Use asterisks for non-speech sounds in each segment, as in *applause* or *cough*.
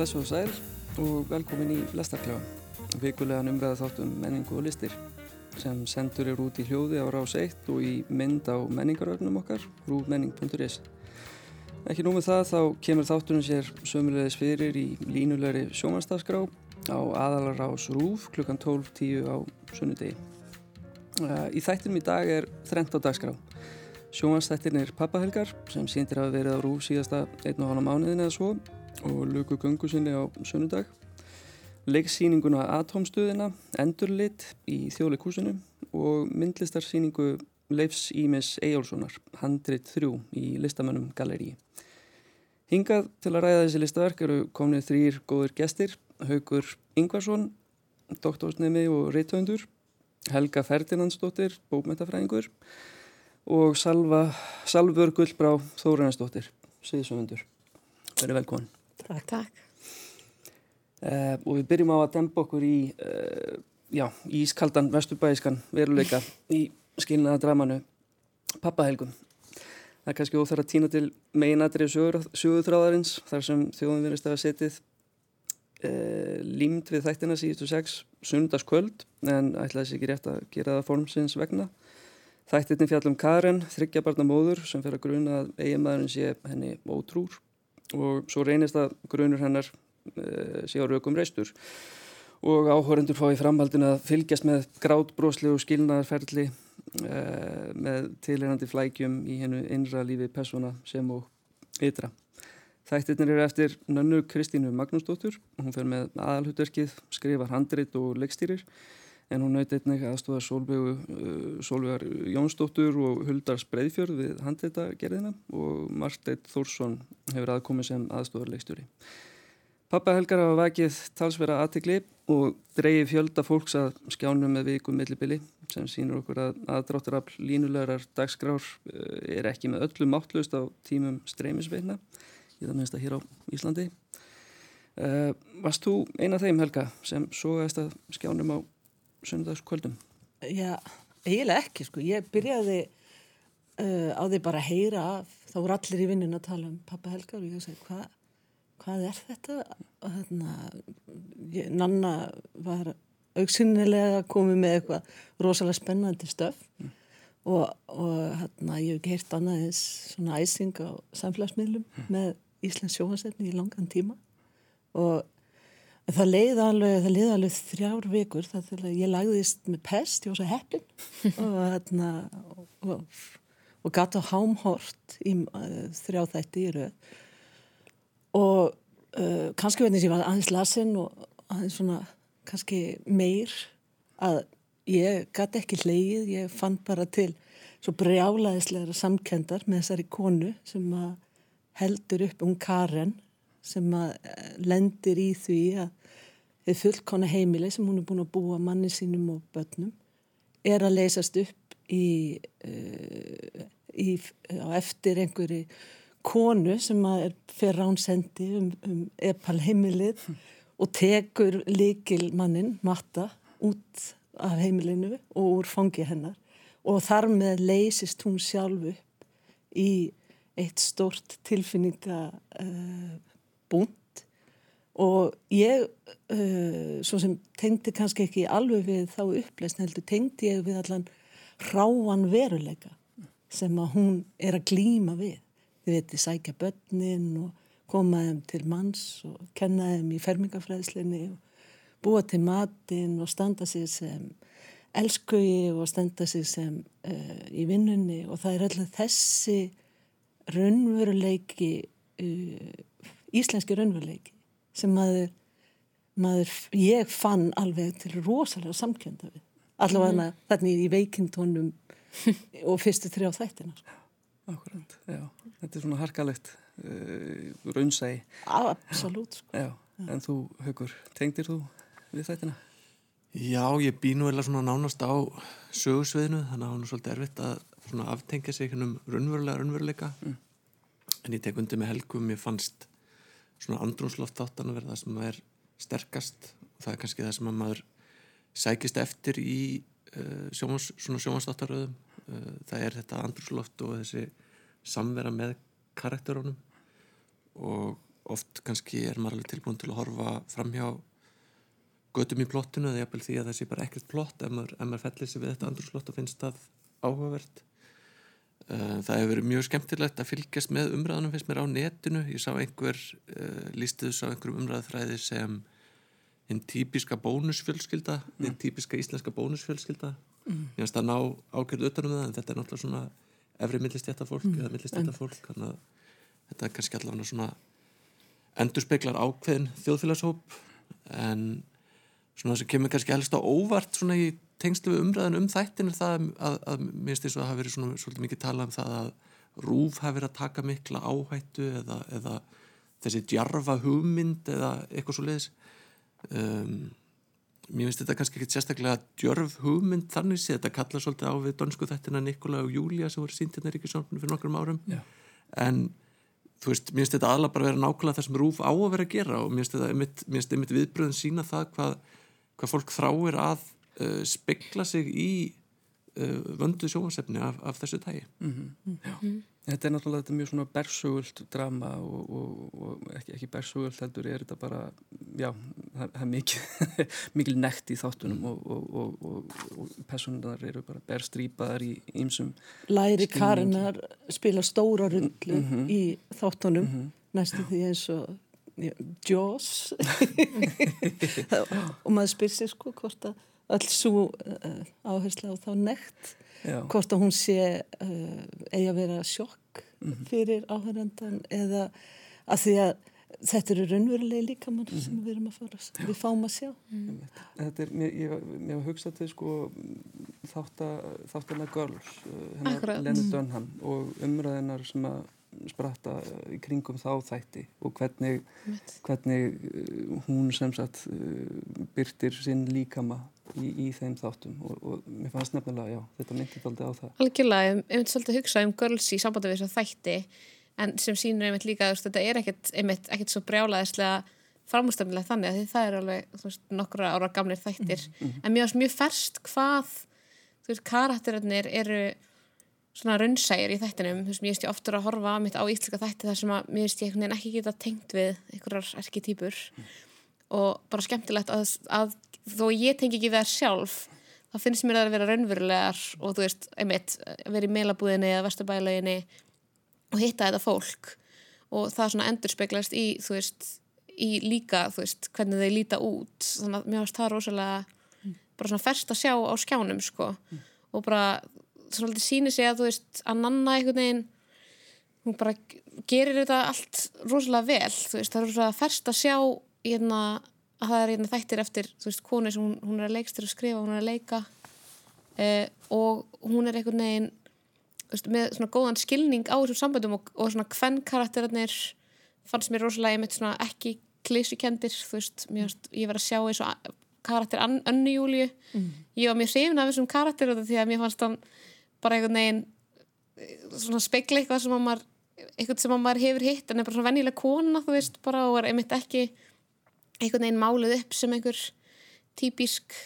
blessu og sæl og velkomin í Lestarkláðan, vikulegan umræða þáttum menningu og listir sem sendur er út í hljóði á rás 1 og í mynd á menningarögnum okkar, rúmenning.is. Ekki nú með það þá kemur þáttunum sér sömulegis fyrir í línulegri sjómanstafskrá á aðalar ás rúf klukkan 12.10 á sunnudegi. Eh, í þættinum í dag er þrent á dagskrá. Sjómanstættin er pappahelgar sem síndir hafa verið á rúf síðasta einn og hálfa mánuðin eða svo og luku gungu sinni á sönnudag. Leiksýninguna Atomstöðina, Endurlit í þjóðleikúsinu og myndlistarsýningu Leifs Ímis Eyjálssonar, Handrit 3 í listamönnum Gallerí. Hingað til að ræða þessi listaverk eru komnið þrýr góður gestir, Haugur Ingvarsson, doktorsnemi og reithöndur, Helga Ferdinandsdóttir, bókmyndafræðingur og Salva, Salvur Gullbrá Þóraðansdóttir, síðsöfundur. Verið velkvæm. Takk, takk. Uh, og við byrjum á að dempa okkur í uh, já, ískaldan vesturbæiskan veruleika í skilnaða dramanu pappahelgum. Það er kannski óþar að týna til meginadrið sögurþráðarins þar sem þjóðum verist að setið uh, límt við þættina síðustu sex sundarskvöld en ætlaði sér ekki rétt að gera það formsins vegna. Þættirni fjallum Karen, þryggjabarna móður sem fer að gruna að eiginmaðurinn sé henni ótrúr og svo reynist að grunur hennar e, sé á raukum reistur. Og áhórendur fá í framhaldinu að fylgjast með grátbrósli og skilnaðarferðli e, með tilherandi flækjum í hennu innra lífi persóna sem og ytra. Þættirnir eru eftir nönnu Kristínu Magnúsdóttur, hún fer með aðalhutverkið, skrifar handrit og leikstýrir en hún naut einnig aðstofa Solvegar Jónsdóttur og Huldar Breiðfjörð við handreitagerðina og Marsteit Þórsson hefur aðkomið sem aðstofarleikstjóri. Pappa Helgar hafa vakið talsverða aðtikli og dreyið fjölda fólks að skjánum með vikum millibili sem sínur okkur að aðdrátturafl línulegar dagsgrár eh, er ekki með öllu máttlust á tímum streymisveitna í það minnst að hér á Íslandi. Uh, varst þú eina þeim Helga sem sógast að skjánum á söndagskvöldum? Já, eiginlega ekki sko. Ég byrjaði uh, á því bara að heyra af, þá voru allir í vinnun að tala um pappa Helgar og ég sagði Hva, hvað er þetta? Og hérna, ég, Nanna var auksinnilega komið með eitthvað rosalega spennandi stöf mm. og, og hérna, ég hef ekki heyrt annað eins svona æsing á samfélagsmiðlum mm. með Íslands sjóhansefni í langan tíma og það leiði alveg, það alveg þrjár vikur þar til að ég lagðist með pest, ég var svo heppin. *laughs* Og, hérna, og, og gata hámhort í uh, þrjá þætti í rauð og uh, kannski vegna sem ég var aðeins lasin og aðeins svona kannski meir að ég gata ekki hleyið, ég fann bara til svo brjálaðislega samkendar með þessari konu sem heldur upp um Karen sem að lendir í því að þið fullkona heimili sem hún er búin að búa manni sínum og börnum er að leysast upp í, uh, í á eftir einhverju konu sem er fyrir ránsendi um, um epal heimilið hm. og tekur likil mannin, matta, út af heimilinu og úr fangi hennar og þar með leysist hún sjálf upp í eitt stort tilfinninga uh, búnt. Og ég uh, svo sem tengdi kannski ekki alveg við þá uppleysn heldur tengdi ég við allan ráan veruleika sem að hún er að glýma við. Þið veitir sækja börnin og koma þeim til manns og kenna þeim í fermingafræðslinni og búa til matin og standa sig sem elskugi og standa sig sem uh, í vinnunni. Og það er alltaf þessi raunveruleiki uh, íslenski raunveruleiki sem maður, maður ég fann alveg til rosalega samkjönda við allavega mm. þannig í veikindónum og fyrstu þrjá þættina sko. Akkurát, já, þetta er svona harkalegt uh, raunsægi Absolut sko. já, En þú, Haugur, tengdir þú við þættina? Já, ég bý nú eða svona nánast á sögursviðinu, þannig að hún er svolítið erfitt að aftengja sig um raunverulega raunveruleika mm. en ég tek undir með helgum, ég fannst svona andrúnsloft þáttan að vera það sem er sterkast. Og það er kannski það sem að maður sækist eftir í uh, sjómans, svona sjómanstáttaröðum uh, það er þetta andrúnsloft og þessi samvera með karakterunum. Og oft kannski er maður alveg tilbúin til að horfa fram hjá götum í plottinu eða jafnvel því að það sé bara ekkert plott ef maður, maður fellir sig við þetta andrúrslott og finnst það áhugavert það hefur verið mjög skemmtilegt að fylgjast með umræðanum finnst mér á netinu ég sá einhver uh, lístið þess á einhverjum umræðaþræði sem hinn típiska bónusfjölskylda mm. hinn típiska íslenska bónusfjölskylda mm. ég finnst að ná ágjörðu utanum það en þetta er náttúrulega svona efri millistjættafólk mm. eða millistjættafólk þannig að þetta er kannski allavega svona endurspeglar ákveðin þjóðfélagshóp en svona sem kemur kannski helst á óvart svona í tengslu við umræðin um þættin er það að, að mér finnst þess að það hafi verið svona svolítið mikið talað um það að rúf hafi verið að taka mikla áhættu eða, eða þessi djarfa hugmynd eða eitthvað svo leiðis um, mér finnst þetta kannski ekki sérstaklega djörf hugmynd þannig sé þetta kalla svolítið á við dönsku þættina Nikola og Júlia sem voru sínt hérna Ríkisjónunum fyrir nokkrum árum. Já. en þú veist, mér finnst þetta aðla bara vera nákvæmlega það sem rúf á að vera að gera og mér finnst þetta einmitt viðbröðin sína það hvað hvað fólk þráir að uh, spegla sig í uh, vöndu sjóansefni af, af þessu tægi mm -hmm. mm. Þetta er náttúrulega þetta er mjög svona bersugult drama og, og, og ekki, ekki bersugult heldur er þetta bara já, það er mikil, *laughs* mikil nekt í þáttunum og, og personunar eru bara berstrýpaðar í ýmsum Læri Karinar spila stóra rullu mm -hmm. í þáttunum -hmm. næstu því eins og Jaws *laughs* *laughs* og maður spyr sér sko hvort að alls svo uh, áherslu á þá nekt Já. hvort að hún sé uh, eigi að vera sjokk mm -hmm. fyrir áhærandan eða að því að þetta eru raunverulegi líkamann mm -hmm. sem við erum að fara við fáum að sjá mm. Þetta er, mér, ég, mér hef hugsað til sko þáttan að Girls hennar Lenny mhm. Dunham og umræðinar sem að spratta í kringum þá þætti og hvernig, hvernig uh, hún sem sagt uh, byrtir sinn líkama í, í þeim þáttum og, og mér fannst nefnilega, já, þetta myndið aldrei á það. Algjörlega, ég myndi svolítið að hugsa um girls í sambandi við þess að þætti en sem sínur einmitt líka að þetta er ekkert, einmitt, ekkert svo brjálaðislega framústöfnilega þannig að það er alveg veist, nokkra ára gamlir þættir mm -hmm. en mjög, mjög ferst hvað þú veist, karakterinir eru svona raunsægir í þættinum þú veist, mér veist ég oftur að horfa mitt á íslika þætti þar sem að mér veist ég ekki geta tengt við einhverjar erketýpur mm. og bara skemmtilegt að, að þó ég tengi ekki við það sjálf þá finnst mér að vera raunverulegar og þú veist, einmitt, vera í meilabúðinni eða vesturbælaginni og hitta þetta fólk og það svona endur speglast í, þú veist í líka, þú veist, hvernig þau líta út þannig að mér finnst það rosalega bara svona færst að sjá á skjánum sko mm. og bara svolítið sýnir sig að þú veist að nanna einhvern veginn hún bara gerir þetta allt rosalega vel, þú veist, það er rosalega færst að sjá hérna að það er hérna þættir eftir, þú veist, konu sem hún, hún er að leikstur að skrifa, hún er að leika eh, og hún er einhvern veginn veist, með svona góðan skilning á þessum samböndum og, og svona hvern karakterinir fannst mér rosalega, ég mitt svona ekki klísukendir, þú veist, mér, ég var að sjá eins og karakter Önnu Júliu mm. ég var mjög hrifin af þessum karakter því að mér fannst hann bara einhvern veginn svona speikla eitthvað sem að maður eitthvað sem að maður hefur hitt en er bara svona vennilega kona þú veist bara og er einmitt ekki einhvern veginn málið upp sem einhver típisk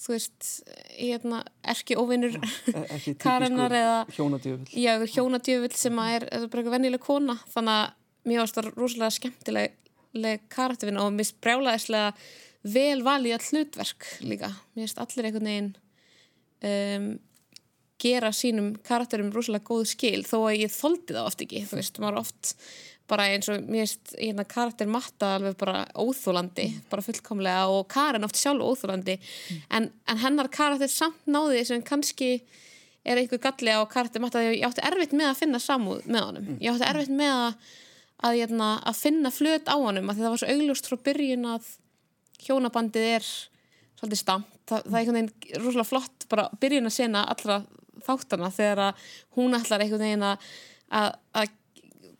þú veist hérna, erki óvinnur e- *laughs* karennar eða hjónadjöfull. Hjónadjöfull sem að er, er bara eitthvað vennilega kona. Þannig að mér finnst það rosalega skemmtileg karakterfinn og mér sprjálaðislega vel valið all hlutverk líka. Mér finnst allir einhvern veginn um, gera sínum karakterum rosalega góð skil þó að ég þóldi það oft ekki þú veist, maður oft bara eins og mér veist, hérna karakter matta alveg bara óþólandi, mm. bara fullkomlega og Karin oft sjálf óþólandi mm. en, en hennar karakter samt náði sem kannski er einhver galli á karakter matta að ég átti erfitt með að finna samúð með honum, mm. ég átti erfitt með að að, hérna, að finna flöt á honum að það var svo augljóst frá byrjun að hjónabandið er svolítið stamt, það, það er einhvern veginn rosalega flott bara byrjun að sena allra þáttana þegar að hún ætlar einhvern veginn að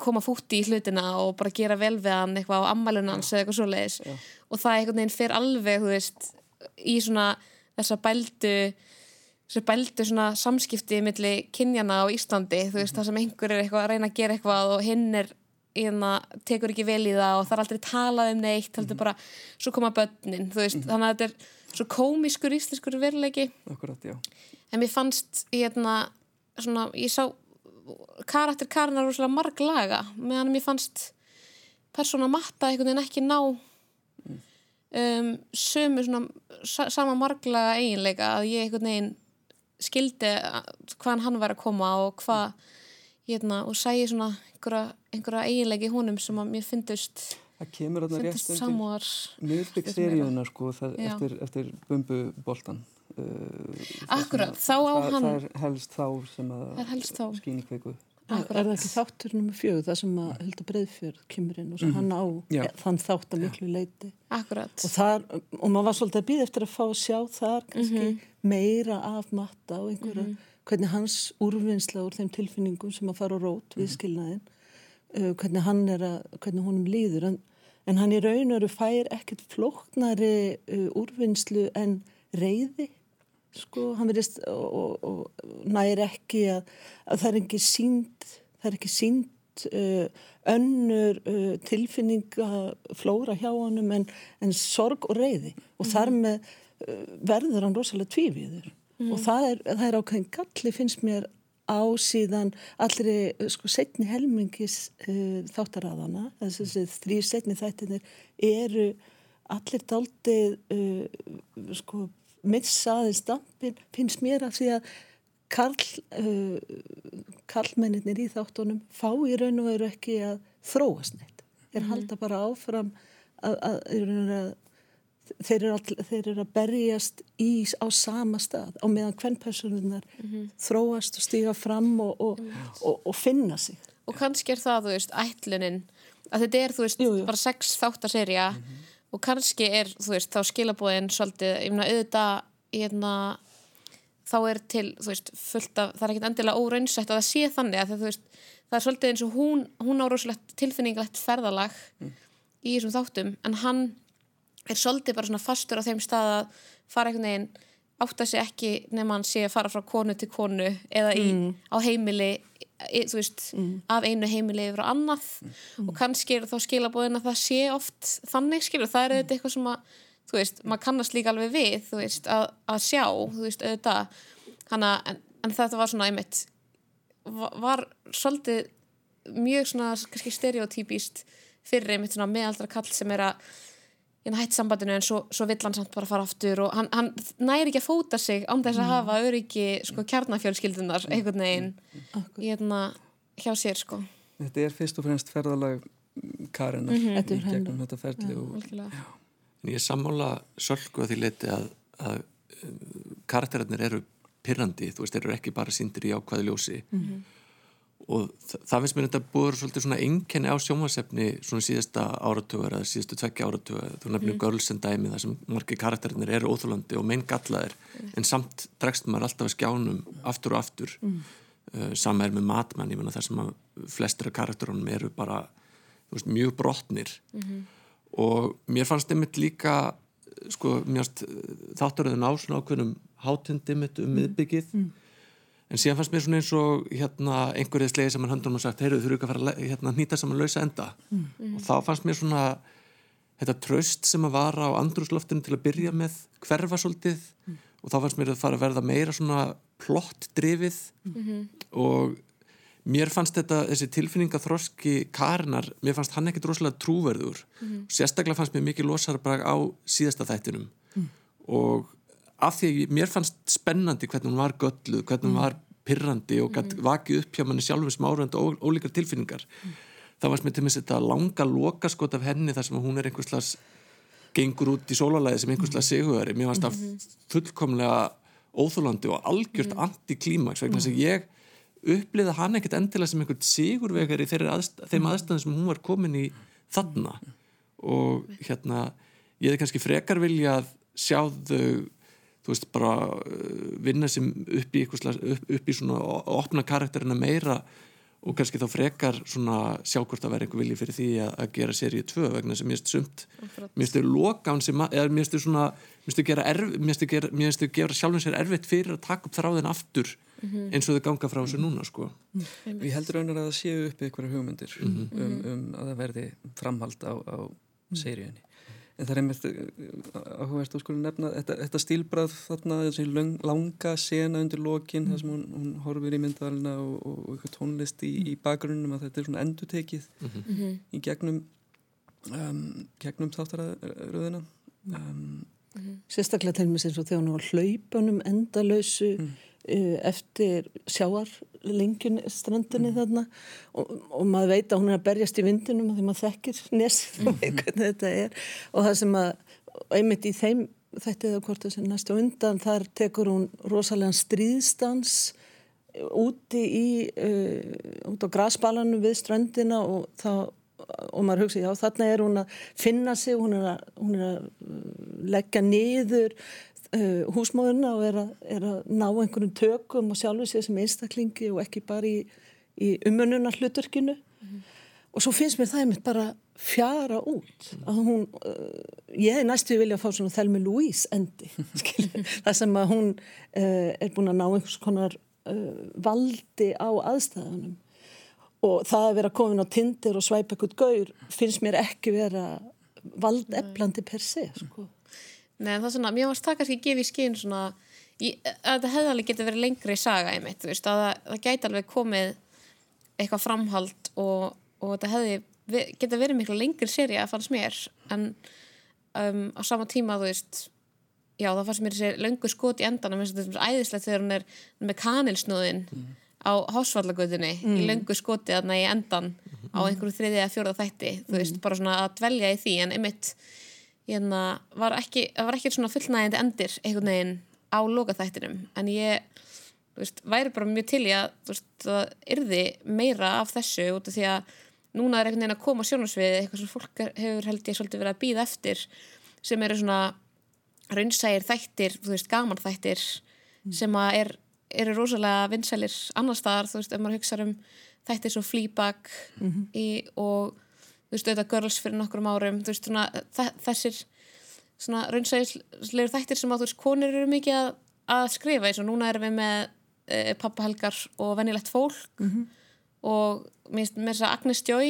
koma fúti í hlutina og bara gera vel við hann eitthvað á ammælunans eða eitthvað svo leiðis og það einhvern veginn fer alveg veist í svona þessa bældu þessa bældu svona samskipti millir kynjana á Íslandi þú veist það sem einhver er eitthvað að reyna að gera eitthvað og hinn er Hérna, tekur ekki vel í það og það er aldrei talað um neitt heldur bara, svo koma börnin veist, mm -hmm. þannig að þetta er svo komiskur íslenskur veruleiki. Akkurat, en mér fannst hérna, svona, ég sá karakter Karin er rosalega marg laga meðan mér fannst persóna matta einhvern veginn ekki ná um, sömu svona sa sama marglaga eiginleika að ég einhvern veginn skildi að- hvaðan hann var að koma og hvað hérna, og sæði svona einhverja, einhverja eiginleiki í honum sem að mér fyndust Það kemur þarna rétt samúar miðbygg seríuna sko það, eftir, eftir bumbuboltan. Uh, Akkurat, þá á það, hann- Það er helst þá sem að í kveiku. Er, er það ekki þáttur nummer fjögur, það sem að Hilda Breiðfjörð kemur inn og sem hann á Já. þann þátt að miklu leiti akkurat og, þar, og maður var svolítið að býða eftir að fá að sjá þar kannski Mhm. meira af matta og einhverja, hvernig hans úrvinnsla úr þeim tilfinningum sem að fara á rót við skilnaðin uh, hvernig hann er að, hvernig honum líður. En, en hann í raun og veru fær ekkert flóknari uh, úrvinnslu en reyði sko, hann verðist og, og, og næri ekki að, að það er ekki sínd það er ekki sínd uh, önnur uh, tilfinningaflóra hjá honum en, en sorg og reyði og þar með uh, verður hann rosalega tvífiður og það er, það er ákveðin galli finnst mér á síðan allri sko setni helmingis uh, þáttaraðana þessi þrý setni þættinir eru allir daldið uh, sko missaði stampin finnst mér af því að Karl, uh, karlmennir í þáttunum fá í raun og veru ekki að þróast neitt. Þeir halda bara áfram að, að, að, að þeir, eru all, þeir eru að berjast í, á sama stað á meðan hvern personunar þróast og stíga fram og, og, og, og finna sig. og kannski er það, þú veist, ætlunin að þetta er, þú veist, Jú, jú. bara sex þáttaserja og kannski er, þú veist, þá skilabóðin svolítið, ég meina, auðvitað hérna, þá er til, þú veist, fullt af, það er ekkert endilega óraunsætt að það sé þannig að það, þú veist, það er svolítið eins og hún, hún á rosalegt tilfinningalegt ferðalag í þessum þáttum, en hann er svolítið bara svona fastur á þeim stað að fara einhvern veginn átta sig ekki nema hann sé að fara frá konu til konu eða í, á heimili e, veist, af einu heimili yfir á annað. Og kannski er þá skilabóðin að það sé oft þannig skilur, það er auðvitað eitthvað sem að þú veist, maður kannast líka alveg við þú veist, að, að sjá, þú veist, auðvitað. Hana, en, en þetta var svona einmitt var, var svolítið mjög svona kannski stereotypíst fyrir einmitt svona meðaldra kall sem er að hérna hætti sambandinu en svo, svo vill hann samt bara fara aftur og hann, hann næri ekki að fóta sig án þess að hafa öryggi sko kjarnafjölskyldunar einhvern veginn hérna hjá sér sko. Þetta er fyrst og fremst ferðalag Karenar Mhm. í Þetta er hennar. gegnum þetta ferli og algjörlega. En ég sammála sölku að því leiti að, að karakterarnir eru pirrandi, þú veist, þeir eru ekki bara sindir í ákvaði ljósi og þa það finnst mér þetta búið svolítið svona einkenni á sjómasefni svona síðasta áratugar eða síðastu tvekki áratugar þú nefnir mm. Girls and Dæmi þar sem margir karakterarnir eru óþólandi og mein gallaðir en samt dregst maður alltaf að skjánum aftur og aftur. Mm. uh, sama er með matmann, ég menna þar sem að flestir af karakterunum eru bara veist, mjög brotnir. Og mér fannst einmitt líka sko, mér fannst þátturöðun á svona ákveðnum hátundi mitt um miðbyggið en síðan fannst mér svona eins og hérna einhverjið slegið sem hann höndunum og sagt heyrðu þurfu ekki að fara að hérna, nýta saman lausa enda. Og þá fannst mér svona þetta tröst sem að vara á andrúsloftinu til að byrja með hverfa svolítið. Og þá fannst mér að fara að verða meira svona plott drifið og mér fannst þetta, þessi tilfinningaþroski Karinar, mér fannst hann ekkit rosalega trúverður. Sérstaklega fannst mér mikið losarbrag á síðasta þættinum. Og af því að ég- mér fannst spennandi hvernig hún var gölluð, hvernig hún var pirrandi og gætt vakið upp hjá manni sjálfum sem árandi og ólíkar tilfinningar. Það varst mér til mér þetta langa lokaskot af henni þar sem hún er einhverslas gengur út í sólalæði sem einhverslas sigurveri, mér fannst það fullkomlega óþólandi og algjört anti-klímaks vegna þess að ég upplýða hann ekkert endilega sem einhvern sigurvegari aðst þeim aðstæðum sem hún var komin í þarna. Og hérna ég hefði kannski frekar vilja að sjá þau þú veist bara uh, vinna sem upp í, upp, upp í svona og opna karakterina meira og kannski þá frekar svona sjá hvort að vera einhver vilji fyrir því að, að gera seríu 2 vegna sem mér finnst sumt. Mér finnst þau lokan sem að- eða mér þau svona mér þau gera, gera, gera sjálfum sér erfitt fyrir að taka upp þráðin aftur eins og þau ganga frá þessu núna sko. Við heldur raunar að það séu uppi einhverja hugmyndir um, um að það verði framhald á, á seríunni. En það er einmitt áhugavert að skulu nefna þetta, þetta stílbrað þarna, þessi löng, langa sena undir lokin, þar sem hún, hún horfir í myndalina og, og, og eitthvað tónlist í, í bakgrunnum að þetta er svona endutekið í gegnum um, gegnum þáttaröðina um, sérstaklega til mér sem svo þegar hún var hlaupunum endalösu Mm. uh, eftir sjáarlengjun strandinni þarna. Og, og maður veit að hún er að berjast í vindinum því maður þekkir nesið veit hvernig þetta er. Og það sem að einmitt í þeim þetta eða hvort þessi næstu undan þar tekur hún rosalega stríðstans úti í uh, út á grasbalanum við strandina og þá og maður hugsa, já þarna er hún að finna sig, hún er að, hún er að uh, leggja niður uh, húsmóðuna og er að, er að ná einhvern tökum og sjálfu sér sem einstaklingi og ekki bara í, í umönnunar hluturkinu og svo finnst mér það einmitt bara fjara út að hún, uh, ég hef næstu vilja að fá svona Thelma Louise endi *laughs* það sem að hún uh, er búin að ná einhvers konar uh, valdi á aðstæðunum. Og það að vera komin á tindir og svæpa eitthvað gaur finnst mér ekki vera valdeflandi per se sko. Nei, það er svona, mér varst það kannski að gefa í skinn svona, ég, að þetta hefði alveg getið verið lengri saga einmitt, veist, að það, það gæti alveg komið eitthvað framhald og, og þetta hefði getið verið miklu lengri seri að fannst mér en um, á sama tíma, þú veist já, það fannst mér þessi löngu skot í endanum eins og þetta er æðislegt þegar hún er með kanilsnúðin á hásvallagöðunni í löngu skoti þarna í endan á einhverju þriðið eða fjóraða þætti þú veist, bara svona að dvelja í því en einmitt hérna, var ekki, var ekki svona fullnægjandi endir einhvern veginn á lokaþættinum en ég veist, væri bara mjög til í að veist, það yrði meira af þessu út af því að núna er einhvern veginn að koma á sjónarsviði eitthvað sem fólk hefur held ég svolítið verið að býða eftir sem eru svona raunsægir þættir, þú veist, gaman þættir sem að er, eru rosalega vinsælir annars staðar, þú veist, ef maður hugsa um þættir svo Fleabag í, og þú veist, auðvitað Girls fyrir nokkrum árum, þú veist, svona þe- þessir svona raunsægislegur þættir sem að þú veist, konur eru mikið að, að skrifa eins og núna erum við með e, pappahelgar og venjulegt fólk og mér finnst með þess að Agnes Joy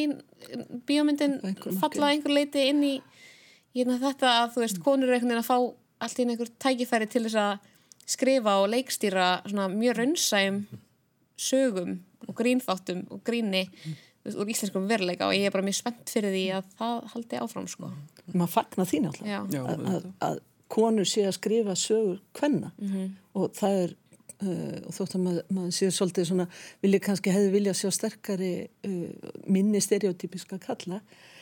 bíómyndin falla einhver leiti inn í hérna, þetta að þú veist, konur eru einhvern veginn að fá allt í einhver tækifæri til þess að skrifa og leikstýra svona mjög raunsæjum sögum og grínþáttum og gríni. Þú veist, úr íslenskum veruleika og ég er bara mjög spennt fyrir því að það haldi áfram sko. maður fagnar Já. Já, að, að, auðvitað. að konur sé að skrifa sögur kvenna Mhm. og það er uh, og þótt að maður, maður sé svolítið svona vilja kannski hefði vilja sjá sterkari uh, minni stereotypiska kalla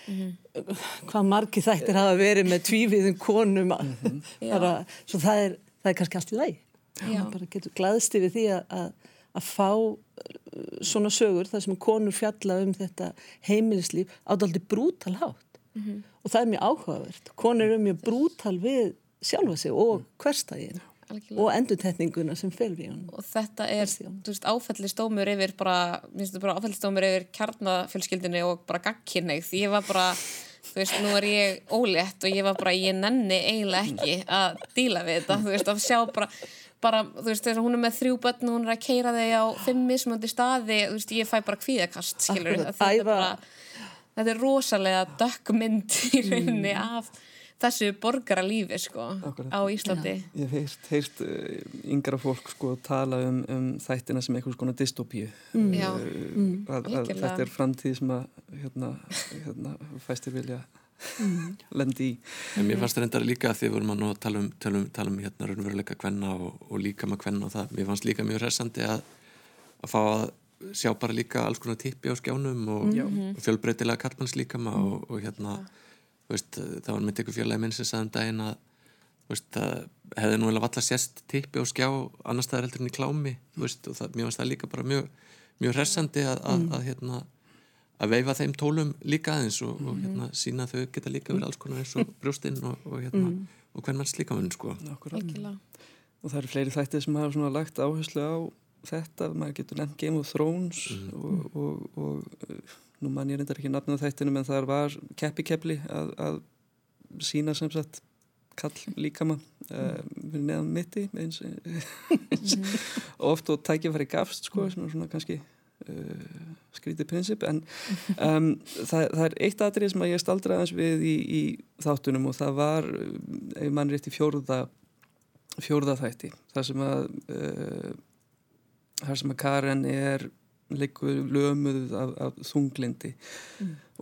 Mhm. uh, hvað margi þættir hafa verið með tvífiðum konum Mhm. bara, svo það er, það er kannski allt í læg maður bara getur glaðst yfir því að, að, að fá svona sögur þar sem konur fjalla um þetta heimilislíf ádaldi brútal hátt. Mhm. og það er mjög áhugavert. Konur eru mjög brútal við sjálfa sig og hverstægin Algjörlega. og endurtetninguna sem felur í honum. Og þetta er, veist, áfællistómur yfir bara, bara áfællistómur yfir kjarnafjölskyldinni og bara gagkinneigð ég var bara, þú veist, nú er ég ólétt og ég var bara, ég nenni eiginlega ekki að díla við þetta þú veist, að sjá bara, bara þú veist, þegar hún er með þrjú börn og hún er að keira þig á fimm mismöndi staði, þú veist, ég fæ bara kvíðakast, skilur Akkurat, þetta er bara þetta er rosalega dökk mynd í rauninni af þessu borgaralífi, sko, Akkúrat. á Íslandi. Ég hef heyrt uh, yngra fólk sko tala um, um þættina sem einhvers konar dystopíu. Já, uh, algjörlega. þetta er framtíð sem að hérna, hérna, fæstir vilja *laughs* lendi í. En mér fannst reyndar líka að því við vorum að tala um, tala um, tala um hérna raunveruleika kvenna og, og líka með kvenna og það. Mér fannst líka mjög hressandi að, að fá að sjá bara líka alls konar tippi á skjánum og, og fjölbreytilega kallmanns líkama og, og hérna, veist, það var með tekur fjölaði minn sem sagði um daginn að það hefði nú að valla sérst tippi á skjá annars staðar heldur en í klámi, veist, og það, mér fannst það líka bara mjög, mjög hressandi að, að, að hérna, að veifa þeim tólum líka aðeins og, og hérna, sína að þau geta líka verið alls konar eins og brjóstinn og, og, hérna, og hvern manns líka munn sko. Og það eru fleiri þættir sem hafa svona lagt áherslu á þetta, maður getur nefnt Game of Thrones og, og, og uh, nú man ég reyndar ekki nafnum á þættinum en það var keppi keppli að, að sína sem sagt kall líkama uh, við neðan mitti eins, eins *laughs* oft og tækifæri gafst sko, sem er svona kannski uh, skrítið prinsip en um, það, það er eitt atrið sem að ég staldraði aðeins við í, í þáttunum og það var, uh, ef mann rétt í fjórða fjórða þætti þar sem að uh, þar sem að Karen er liggur lömuð af, af þunglindi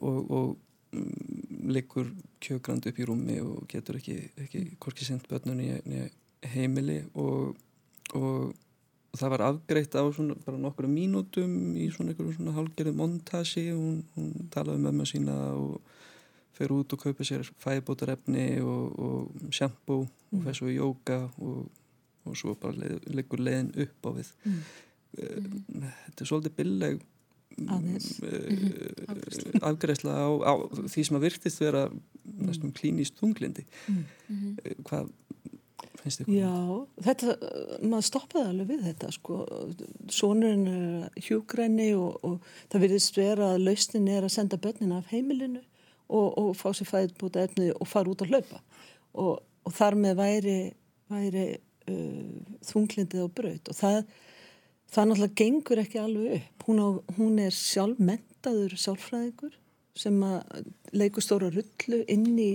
og, og mm, liggur kjögrand upp í rúmi og getur ekki, ekki korki sendt börnunni í heimili og, og það var afgreitt á svona bara nokkru mínútum í svona einhverjum svona hálgerði montasi hún, hún talaði með maður sína og fer út og kaupa sér fæbótarefni og, og shampoo mm. og fer svo í jóka og, og svo bara leið, leggur leiðin upp á við. Mm. uh, þetta er svolítið billeg uh, afgreðsla á, á því sem að virktist vera næstum klínist tunglindi uh, hvað finnst ykkur? Já, þetta, maður stoppaði alveg við þetta sko, sonurinn er hjúgræni og, og það virðist vera að lausnin er að senda börnina af heimilinu og, og fá sér fæðbúta efni og fara út að hlaupa. Og, og þar með væri, væri uh, þunglindið á braut. Og það, það náttúrulega gengur ekki alveg upp. Hún, á, hún er sjálf mentaður sjálfræðingur sem að leikur stóra rullu inn í,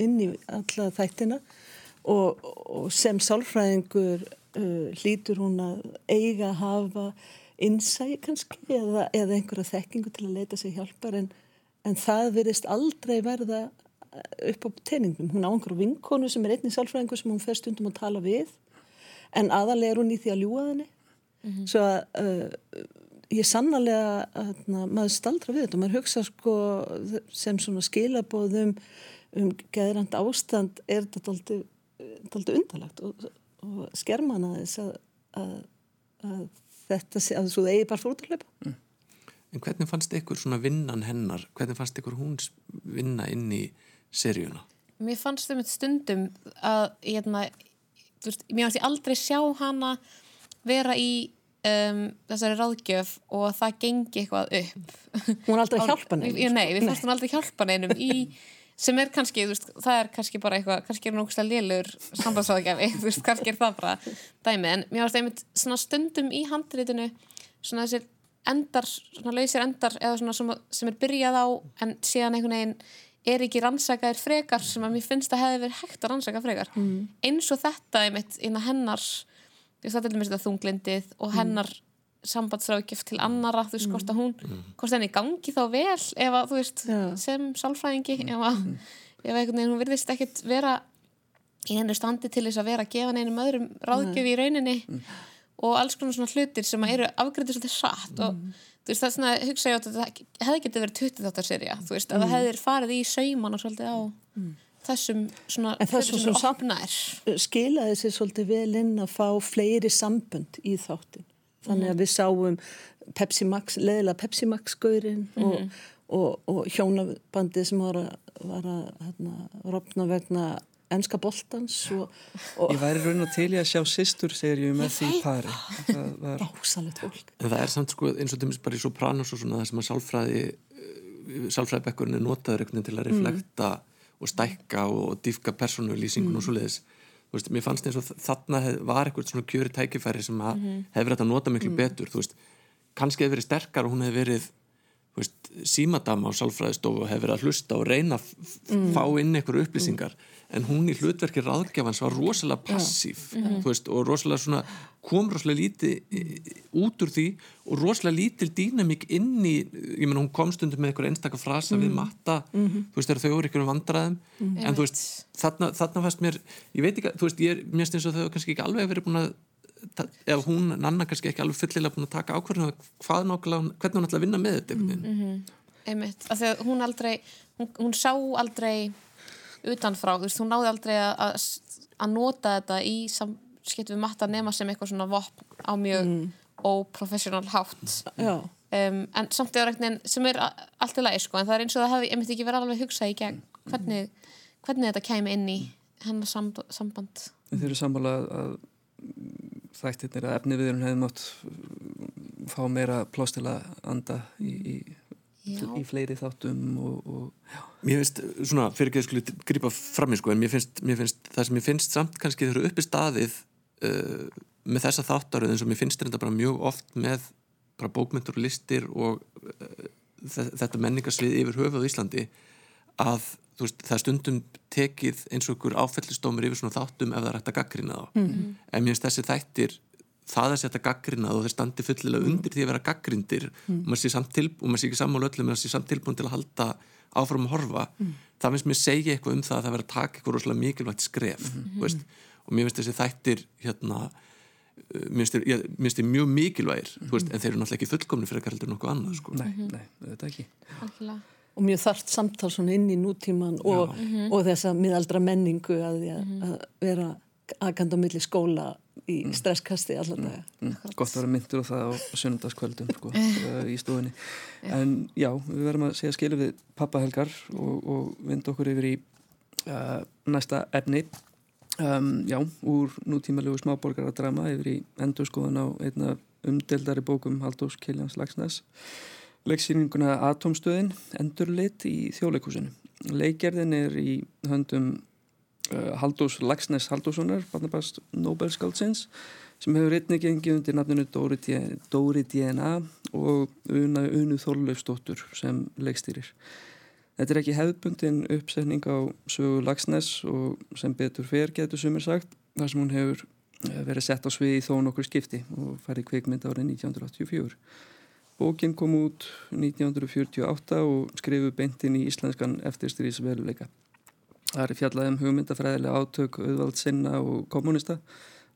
inn í alla þættina. og, og sem sálfræðingur uh, hlýtur hún að eiga að hafa innsæi kannski eða, eða einhverja þekkingu til að leita sig hjálpar en, en það verist aldrei verða upp á teiningum. Hún á einhverju vinkonu sem er einnig sálfræðingur sem hún fer stundum að tala við en aðalega er hún í því að ljúa henni mm -hmm. svo að uh, ég sannarlega að maður staldra við þetta og maður hugsa sko sem svona skilabóðum um geðrand ástand er þetta alltaf daldi undalagt og, og skermana þess að, að, að þetta sé að þú eigi bara fór út að hlaupa mm. En hvernig fannst ykkur svona vinnan hennar hvernig fannst ykkur hún vinna inn í seríuna? Mér fannst þau með stundum að ég, hérna, veist, mér fannst ég aldrei sjá hana vera í um, þessari ráðgjöf og það gengi eitthvað upp Hún er aldrei hjálpan einum Nei, við fannst hún aldrei hjálpan einum í *laughs* sem er kannski, veist, það er kannski bara eitthvað, kannski er náttúrulega lélur sambandsráðgjafi, *laughs* þú veist, kannski er það bara dæmi, en mér varst einmitt svona stundum í handritinu, svona þessir endar, svona lausir endar eða svona sem, er byrjað á en síðan einhvern veginn er ekki rannsakaðir frekar sem að mér finnst að hefði verið hægt að rannsaka frekar, mm. eins og þetta einmitt innan veist, þetta er mér þetta þunglindið og hennar mm sambandsráðgjöf til annara þú veist, hvort að hún, mm. hvort henni gangi þá vel ef að, þú veist, Já. sem sálfræðingi, ef að, mm. ef einhvern veginn hún virðist ekkert vera í henni standi til þess að vera að gefa neinum öðrum ráðgjöf í rauninni mm. og alls konar svona hlutir sem að eru afgriðið svolítið satt og þú veist, það er svona, hugsa ég á þetta hefði getið verið 20 þáttar serja, þú veist, að það hefði farið í sauman og svolítið á þessum svona, það er svona skilaði sér svolítið vel inn að fá fleiri sambund í þáttin þannig að við sáum Pepsi Max, leðilega Pepsi Max gaurinn mm -hmm. og, og, og hjónabandið sem var að, var að hérna, rofna vegna ennska boltans og, Ég væri raun og til í að sjá sýstur segir ég með því pari var... *laughs* Rásalegt fólk En það er samt sko eins og þeim bara í Sopranos og svona það sem að sálfræði sálfræðibekkurinn er notaður til að reflekta mm. og stækka og diffka persónulýsingun mm. og svo leiðis veist, mér fannst eins og þarna hef, var eitthvað svona kjöri tækifæri sem mm -hmm. hefur þetta að nota miklu mm betur, veist kannski hefur verið sterkar og hún hefur verið veist, símadama á sálfræðistofu og hefur verið að hlusta og reyna að mm. fá inn einhverju upplýsingar en hún í hlutverki ráðgjafans var rosalega passív ja. veist, og rosalega svona, kom rosalega lítið út úr því og rosalega lítil dýnamík inn í ég menn hún kom stundum með einhver einstakar frasa mm. við matta, mm -hmm. þú veist þegar þau eru einhverjum vandraðum mm. en þú veist þarna, þarna fannst mér, ég veit ekki, þú veist ég er mjög stins að þau kannski ekki alveg verið búin að eða hún, Nanna kannski ekki alveg fullilega búin að taka ákvarðinu hvað nákvæmlega, hvernig hún ætla að vinna með þetta -hmm. einmitt, af því að hún aldrei hún, hún sá aldrei utanfrá, þú veist, hún náði aldrei að, að nota þetta í skipt við matta nema sem eitthvað svona vopn á mjög mm. óprofessional hátt. Um, en samt eða regnin sem er allt í lagi sko, en það er eins og það hefði, ég myndi ekki verið alveg hugsað í gegn hvernig, hvernig þetta kæmi inn í hennar samband. Þeir eru sammálað að þættirnir að efni viðurinn hefði mátt fá meira plást til að anda í, í Já. í fleiri þáttum og, og Mér finnst, svona, fyrir ekki að skilja gripa fram í sko, en mér finnst, mér finnst það sem ég finnst samt kannski þau eru uppi staðið uh, með þessa þáttaröð eins og mér finnst þetta bara mjög oft með bara bókmyndur og listir og uh, þetta menningarsvið yfir höfuð Íslandi að veist, það stundum tekið eins og okkur áfellistómur yfir svona þáttum ef það er hægt að gaggrina þá mm -hmm. en mér finnst þessi þættir það að setja gaggrinað og þeir standi fullilega undir því að vera gaggrindir mm. og maður sé samt til og maður sé ekki sammála öllum maður sé samt tilbúin til að halda áfram að horfa. Það finnst mér segja eitthvað um það að það verður að taka eitthvað rosalega mikilvægt skref mm og mér finnst þessi þættir hérna uh, mér finnst þeir mjög mikilvægir mm veist, en þeir eru náttúrulega ekki fullkomni fyrir eitthvað heldur nokkuð annað sko. Nei, nei, þetta ekki. algjörlega. Og mjög þart samtal svona inn í nútíman og, og þessa miðaldra menningu að, mm að vera aðkanda á milli skóla í stresskasti allar daga. Mm, gott að vera myndur á það á sunnundaskvöldum sko, *laughs* uh, í stofunni. En já, við verðum að segja skilu við pappahelgar og, og vind okkur yfir í uh, næsta efni. Um, já, úr nútímalegu smáborgaradrama yfir í endurskoðan á einna umdeldari bókum Haldós Kiljans Lagsnes leiksýninguna Atomstöðin endurlit í þjóðleikusinu leikgerðin er í höndum uh, Haldós Lagsnes Haldóssonar barnabast Nobelskáldsins sem hefur einnig gengið undir nafninu Dóri, Dóri DNA og Una, Unu Þorlaufsdóttur sem leikstýrir. Þetta er ekki hefðbundin uppsetning á sögu Lagsnes og sem betur fer getur sumir sagt þar sem hún hefur eh, verið sett á svið í þó nokkur skipti og farið kvikmynd árið 1984. Bókin kom út 1948 og skrifu beintinn í íslenskan eftirstyrís veruleika. Það er fjallað um hugmyndafræðilega átök auðvald sinna og kommunista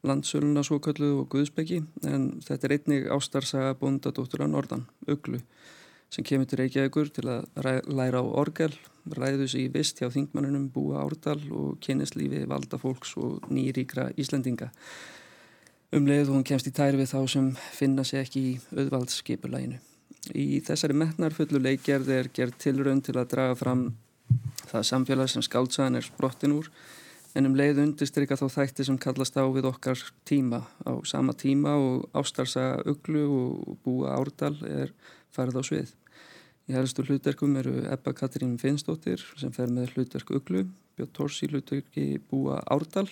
landsöluna svo kölluð og Guðsbeggi en þetta er einnig ástarsaga bóndadóttur á Nordan, Uglu sem kemur til Reykjavíkur til að læra á orgel, ræðu sig í vist hjá þingmannunum Búa Árdal og kynneslífi valda fólks og nýríkra Íslendinga. Um leið hún kemst í tæri við þá sem finna sig ekki í auðvaldsskipulæginu. Í þessari metnar fullu leikgerð er gerð tilraun til að draga fram það samfélag sem skáltsaðan er sprottin úr en um leið undirstryka þá þætti sem kallast á við okkar tíma á sama tíma og ástarsaga Uglu og Búa Árdal er farið á svið. Í helstu hlutverkum eru Ebba Katrín Finnsdóttir sem fer með hlutverk Uglu, Björn Tors í hlutverki Búa Árdal,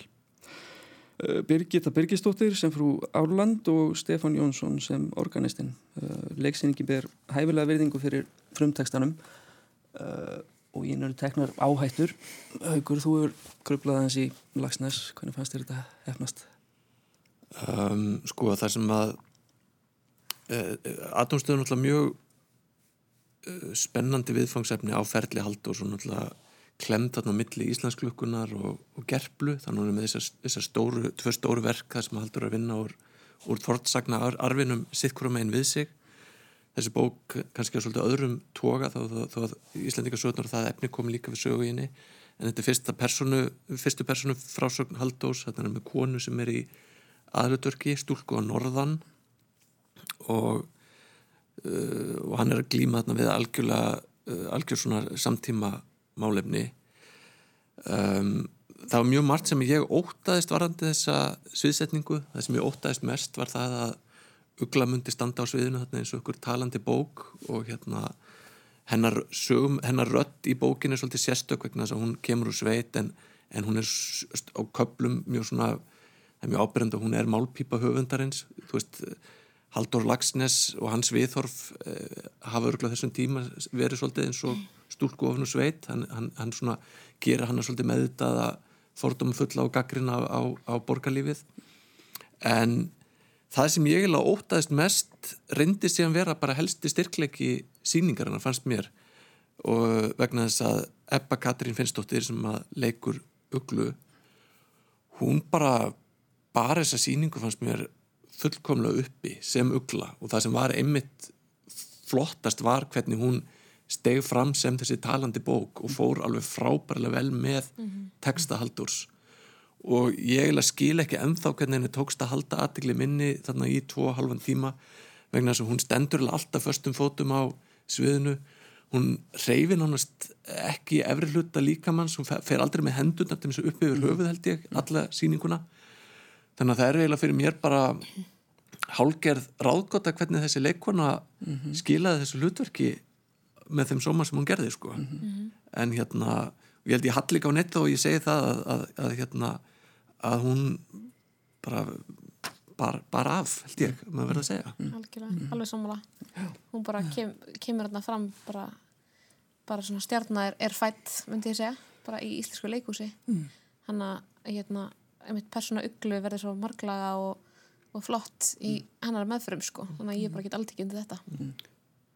eh, Birgitta Birgisdóttir sem frú Árland og Stefán Jónsson sem organistinn. Leiksýningi ber hæfilega virðingu fyrir frumtekstanum eh, og í einu teknar áhættur. Haugur, þú hefur grublað hans í Lagsnes, hvernig fannst þér þetta hefnast? um, sko það sem að uh, atomstöðun náttúrulega mjög uh, spennandi viðfangsefni á ferli hald og svo náttúrulega klemt þarna á milli Íslandsklukkunar og, og gerplu þannig að er með þessar, þessar stóru, tvö stóru verk það sem haldur að vinna úr, úr fortsagna ar, arfinum sittkurum einn við sig þessi bók kannski er svolítið öðrum toga þó að Íslandingasögnar og það efni kom líka við sögu í henni en þetta er fyrsta personu, fyrstu personu frásögn Haldós, þetta er með konu sem er í aðlutverki, stúlku á norðan. Og, uh, og hann er að glíma þarna við algjörlega uh, algjör svona samtíma málefni. Um, það var mjög margt sem ég ótaðist varandi þessa sviðsetningu. Það sem ég ótaðist mest var það að ugla myndi standa á sviðinu þarna eins og ykkur talandi bók og hérna hennar, sögum, hennar rödd í bókinu er svolítið sérstök vegna þess að hún kemur úr sveit en, en hún er á köplum mjög svona það er mjög ábyrjandi að hún er málpípa höfundarins. Þú veist, Haldur Lagsnes og hans viðhorf eh, hafa örgulega þessum tíma verið svolítið eins og stúlku ofn og sveit. Hann, hann, hann svona gera hann svolítið meðvitað að fordóma fulla á gaggrina á, á borgarlífið. En það sem ég eiginlega ótaðist mest reyndi síðan vera bara helsti styrkleiki síningarinn fannst mér og vegna þess að Ebba Katrín Finnsdóttir sem að leikur uglu hún bara bara þessa síningu fannst mér fullkomlega uppi sem ugla. Og það sem var einmitt flottast var hvernig hún steg fram sem þessi talandi bók og fór alveg frábærlega vel með texta Haldurs og ég eiginlega skil ekki ennþá hvernig henni tókst að halda aðtegli minni þarna í tvo og halvan tíma vegna þess að hún stendur alltaf föstum fótum á sviðinu. Hún reyfir nánast ekki efri hluta líkamanns, hún fer- aldrei með hendurnar til þess að uppi yfir höfuð held ég alla sýninguna. Þannig að það er eiginlega fyrir mér bara hálgerð ráðgóta hvernig þessi leikona skilaði þessu hlutverki með þeim sóma sem hún gerði sko. en hérna og ég held ég hatt líka á netta og ég segi það að, að, að hérna að hún bara bara, bara af, held ég, maður verður að segja. Algjörlega, alveg sammála. Hún bara kem, kemur hérna fram bara, bara svona stjarnar er, er fætt, myndi ég segja, bara í íslensku leikúsi hann að hérna, einmitt persóna uglu verður svo marglaga og, og flott í hennar meðförum sko, þannig að ég bara get aldrei ekki undir þetta.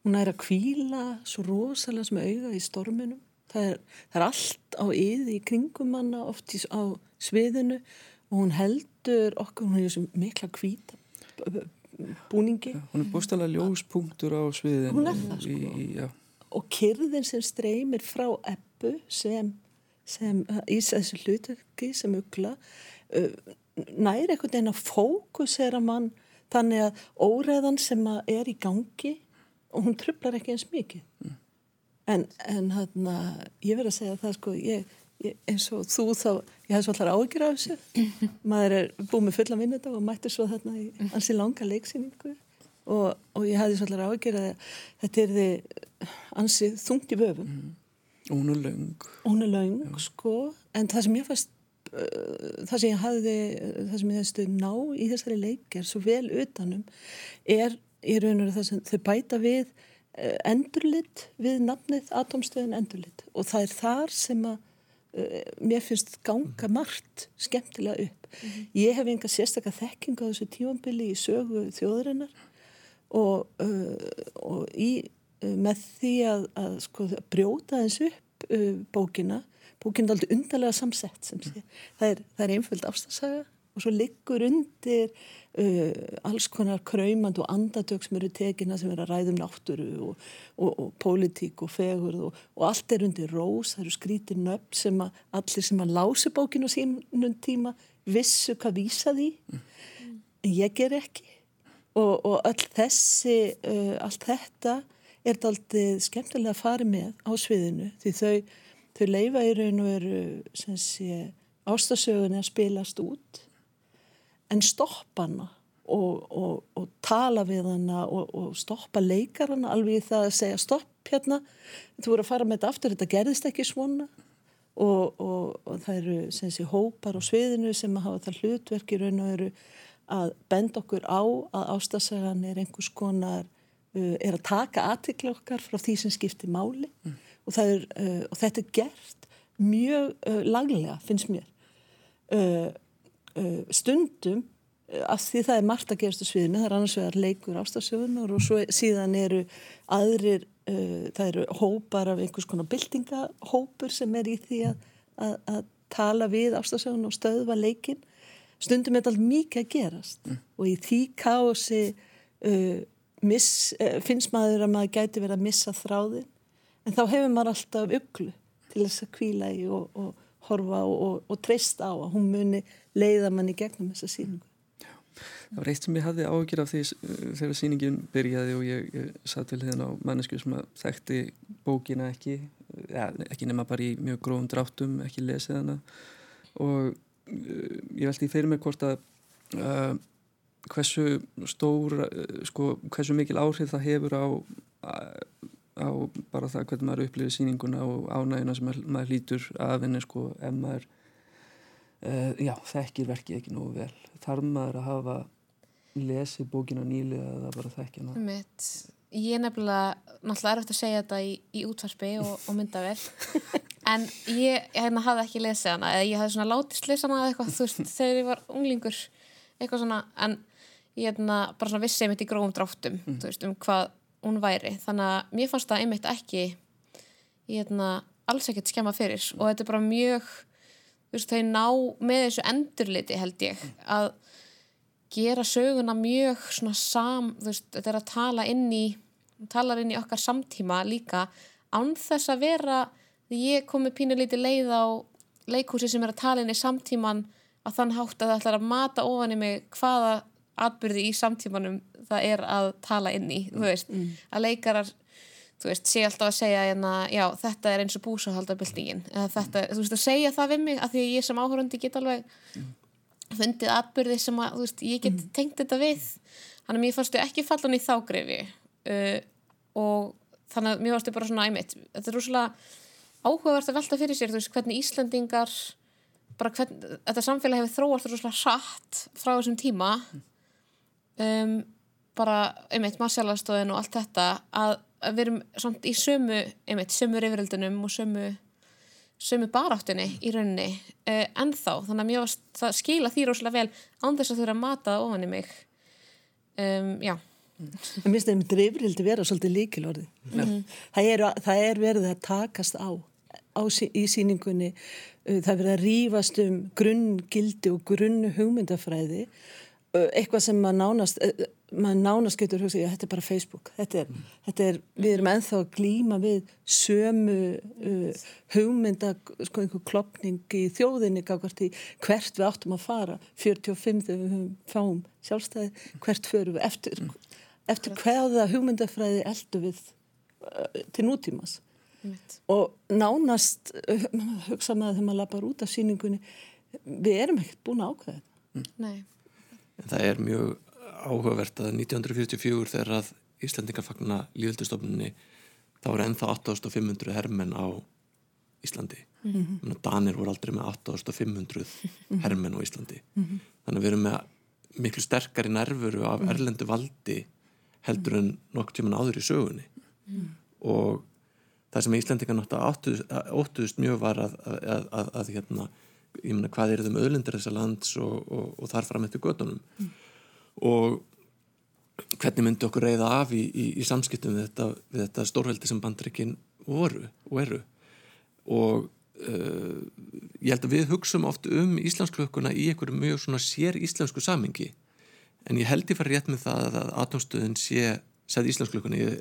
Hún er að kvíla svo rosalega sem auga í storminum það er, það er allt á yði í kringum hana oft í, á sviðinu og hún heldur okkur, hún er sem mikla kvíta búningi. Hún er bústalega ljóspunktur á sviðin Hún er það, sko. í, í, og kyrðin sem streymir frá ebbu sem, sem í þessu hlutöki sem ugla næri einhvern veginn að fókusera mann þannig að óreðan sem að er í gangi og hún trublar ekki eins mikið en, en hérna ég verð að segja það sko ég, ég, eins og þú þá, ég hef svo allar áhyggjur af þessu. *laughs* Maður er búið með fullan vinnudag og mættir svo þarna í ansi langa leiksýningu. Og, og ég hafði svo allar áhyggjur að þetta er þið ansi þungt í vöfum. Og hún er löng. Hún er laung sko. En það sem ég fannst uh, það sem ég hafði það sem ég hefstu ná í þessari leik er svo vel utanum er í raun og það sem þau bæta við uh, endurlit við nafnið atomstöðin endurlit. Og það er þar sem að uh, mér finnst ganga margt skemmtilega upp. Ég hef enga sérstakka þekking á þessu tífambili í sögu þjóðurinnar og, uh, og í, með því að, að, sko, brjóta eins upp bókina bókina er aldrei undarlega samsett sem sé. Það er, það er einföld ástasaga og svo liggur undir uh, alls konar kræmand og andadök sem eru tekina sem eru að ræðum náttúru og, og, og pólitík og fegurð og, og allt er undir rós, það eru skrítir nöfn sem að allir sem að lási bókinu á sínum tíma vissu hvað vísa því. En ég ger ekki. Og, og öll þessi uh, allt þetta er þetta aldrei skemmtilega að fara með á sviðinu því þau, þau leifa í raun og sé ástasögunni að spilast út en stoppa hana og, og, og tala við hana og, og stoppa leikarana alveg í það að segja stopp hérna þú voru að fara með þetta aftur, þetta gerðist ekki svona. Og, og það eru sem sé hópar á sviðinu sem hafa það hlutverk í raun og veru að benda okkur á að ástasagan er einhvers konar uh, er að taka aðtikla okkar frá því sem skiptir máli. Mm. og, er, uh, og þetta er gert mjög uh, laglega finnst mér uh, stundum uh, af því það er margt að gerast á sviðinu það er annars vegar leikur ástafsögunar og svo síðan eru aðrir uh, það eru hópar af einhvers konar byltingahópur sem er í því að, að, að tala við ástafsögun og stöðva leikin stundum er alveg mikið að gerast mm. og í því kási uh, miss, uh, finnst maður að maður gæti verið að missa þráðin en þá hefur maður alltaf uglu til þess að kvíla í og, og horfa og, og, og treysta á að hún muni leiða manni gegnum þessa síningu Það var eitt sem ég hafði ágjör af því uh, þegar síningin byrjaði og ég, ég satt til hérna á mannesku sem að þekkti bókina ekki, ja, ekki nema bara í mjög gróðum dráttum, ekki lesið hana. Og uh, ég veldi fyrir mig hvort að uh, hversu stór, uh, sko, hversu mikil áhrif það hefur á, á bara það hvernig maður upplifir síninguna og ánægina sem maður, maður lítur af henni sko, ef maður uh, já, þekkir verkið ekki nógu vel þarf maður að hafa lesið bókina nýlega eða bara þekkja hana Mitt. Ég er nefnilega náttúrulega erfitt að segja þetta í, í útvarpi og, og myndavel *laughs* en ég, ég hérna, hafði ekki lesið hana eða ég hafði svona látist lesið hana eða eitthvað þú veist, þegar ég var unglingur eitthvað svona, en ég hérna, bara svona vissi einmitt í grófum dráttum mm. veist, um hvað hún væri. Þannig að mér fannst það einmitt ekki hérna, alls ekkert skemma fyrir. Og þetta er bara mjög veist, þau ná með þessu endurliti held ég að gera söguna mjög svona sam, veist, þetta er að tala inn í, talar inn í okkar samtíma líka, án þess að vera ég komi pínulítið leið á leikhúsi sem er að tala inn í samtíman að þann hátt að það ætlar að mata ofan í mig hvaða atbyrði í samtímanum það er að tala inn í, þú veist, Mm. að leikarar þú veist, sé alltaf að segja hérna, já, þetta er eins og búsahaldabildingin þetta, þú veist, að segja það við mig af því að ég sem áhörandi get alveg fundið atbyrði sem að, þú veist, ég get tengt þetta við. Þannig að mér fannst þau ekki fallan í þá greifi uh, og þannig að mér fannst þau bara svona æmitt þetta er rosalega áhugavert að velta fyrir sér þú veist, hvernig Íslandingar bara hvern, þetta samfélag hefur þróast rosalega hratt frá þessum tíma. Um, bara einmitt marsjálastóðin og allt þetta að, að við erum samt í sömu einmitt, sömu reyfrildunum og sömu sömu baráttunni í rauninni uh, ennþá, þannig að mér varst það skila því rosalega vel án þess að þau eru að mata það ofan í mig. Um, já, en minnst þeim drifrildi vera svolítið líkilorði það, er, það er verið að takast á, á í síningunni Uh, það er verið að rífast um grunngildi og grunn hugmyndafræði. Uh, eitthvað sem maður nánast uh, maður nánast getur hugsað, já þetta er bara Facebook. Þetta er, þetta er við erum ennþá að glíma við sömu uh, hugmynda sko einhver klopning í þjóðinni í hvert við áttum að fara. 45 þegar við fáum sjálfstæði, hvert förum við eftir, eftir hvaða hugmyndafræði eldu við uh, til nútímas Einmitt. og nánast uh, hugsa maður þegar maður lapar út af síningunni við erum ekkert búin að ákveða þetta. Nei, En það er mjög áhugavert að 1944 þegar að Íslandingar fagna líföldustofnunni þá voru ennþá 8500 hermenn á Íslandi. Mm -hmm. Danir voru aldrei með 8500 hermenn á Íslandi. Þannig að við erum með miklu sterkari nervuru af erlendu valdi heldur en nokk tíman áður í sögunni. Og það sem Íslandingar náttúrulega óttuðust mjög var að, að, að, að, hérna, ég meina hvað er þeim öðlindir þessa lands og, og, og þar fram eftir gödunum og hvernig myndi okkur reyða af í, í, í samskiptum við þetta, við þetta stórveldi sem bandreikin voru og eru? Og uh, ég held að við hugsum oft um íslensklukkuna í einhverju mjög svona sér íslensku samingi en ég held ég fara rétt með það að atomstöðin sé segði íslensklukkuna. Ég,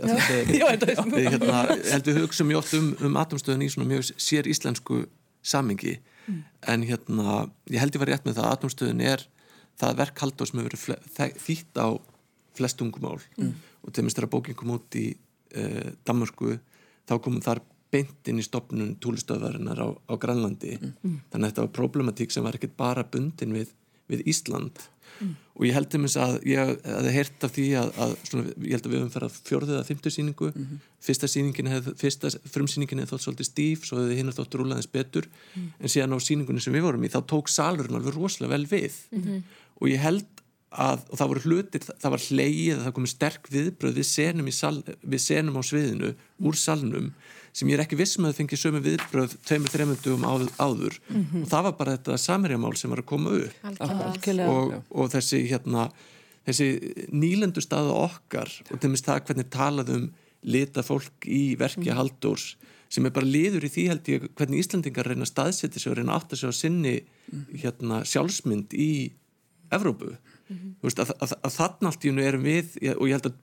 *laughs* hérna, held við hugsum mjög oft um, um atomstöðin í svona mjög sér íslensku samingi en hérna, ég held ég var rétt með það að atomstöðin er það verk haldur sem hefur verið þýtt á flest tungumál. Og til minnst þegar bókin kom út í uh, Danmörku þá komum þar beint inn í stopnun túlistöðvarinnar á, á Grænlandi. Þannig að þetta var problematík sem var ekkert bara bundin við, við Ísland. Og ég held um þess að ég hefði heyrt af því að, að svona, ég held að við höfum farað fjórðið að fymtu síningu fyrsta síningin hefði, fyrsta frumsýningin hefði þótt svolítið stíf, svo hefði hinn þótt rúlaðins betur. En síðan á síningunni sem við vorum í þá tók salurinn alveg rosalega vel við og ég held að og það voru hlutir, það var hlegið það komið sterk viðbröð við senum, í sal, við senum á sviðinu úr salnum sem ég er ekki vissum að það fengi sömu viðbröð tveimur, þreimundum áður, áður. og það var bara þetta samerjamál sem var að koma upp. Algjörlega. og, og þessi hérna þessi nýlendu staða okkar og til minnst það hvernig talað um lita fólk í verki Halldórs sem er bara liður í því held ég hvernig Íslandingar reyna að staðsetja sig og reyna að átta sig á sinni hérna, sjálfsmynd í Evrópu. Þú veist, að, að, að þarna allt í hennu erum við og ég held að,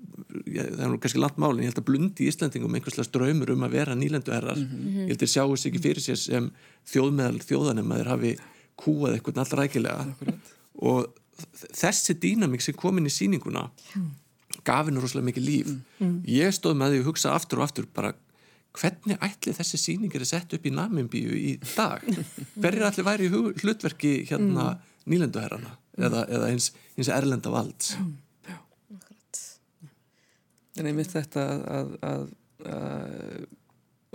ég, það er nú kannski langt málin ég held að blundi Íslandingum einhverslega ströymur um að vera nýlendu herrar. Ég held að sjáu sig ekki fyrir sér sem þjóðmeðal þjóðanum að þeir hafi kúað eitthvað allra rækilega. Og þessi dýnamík sem kom inn í sýninguna gaf henni rosalega mikið líf. Ég stóð með því að hugsa aftur og aftur bara hvernig ætli þessi sýning er sett upp í Namibíu í dag? *laughs* Hverjir ætli væri hlutverki hérna nýlenduherrana eða, eða eins, eins erlenda valds En einmitt þetta að, að, að, að,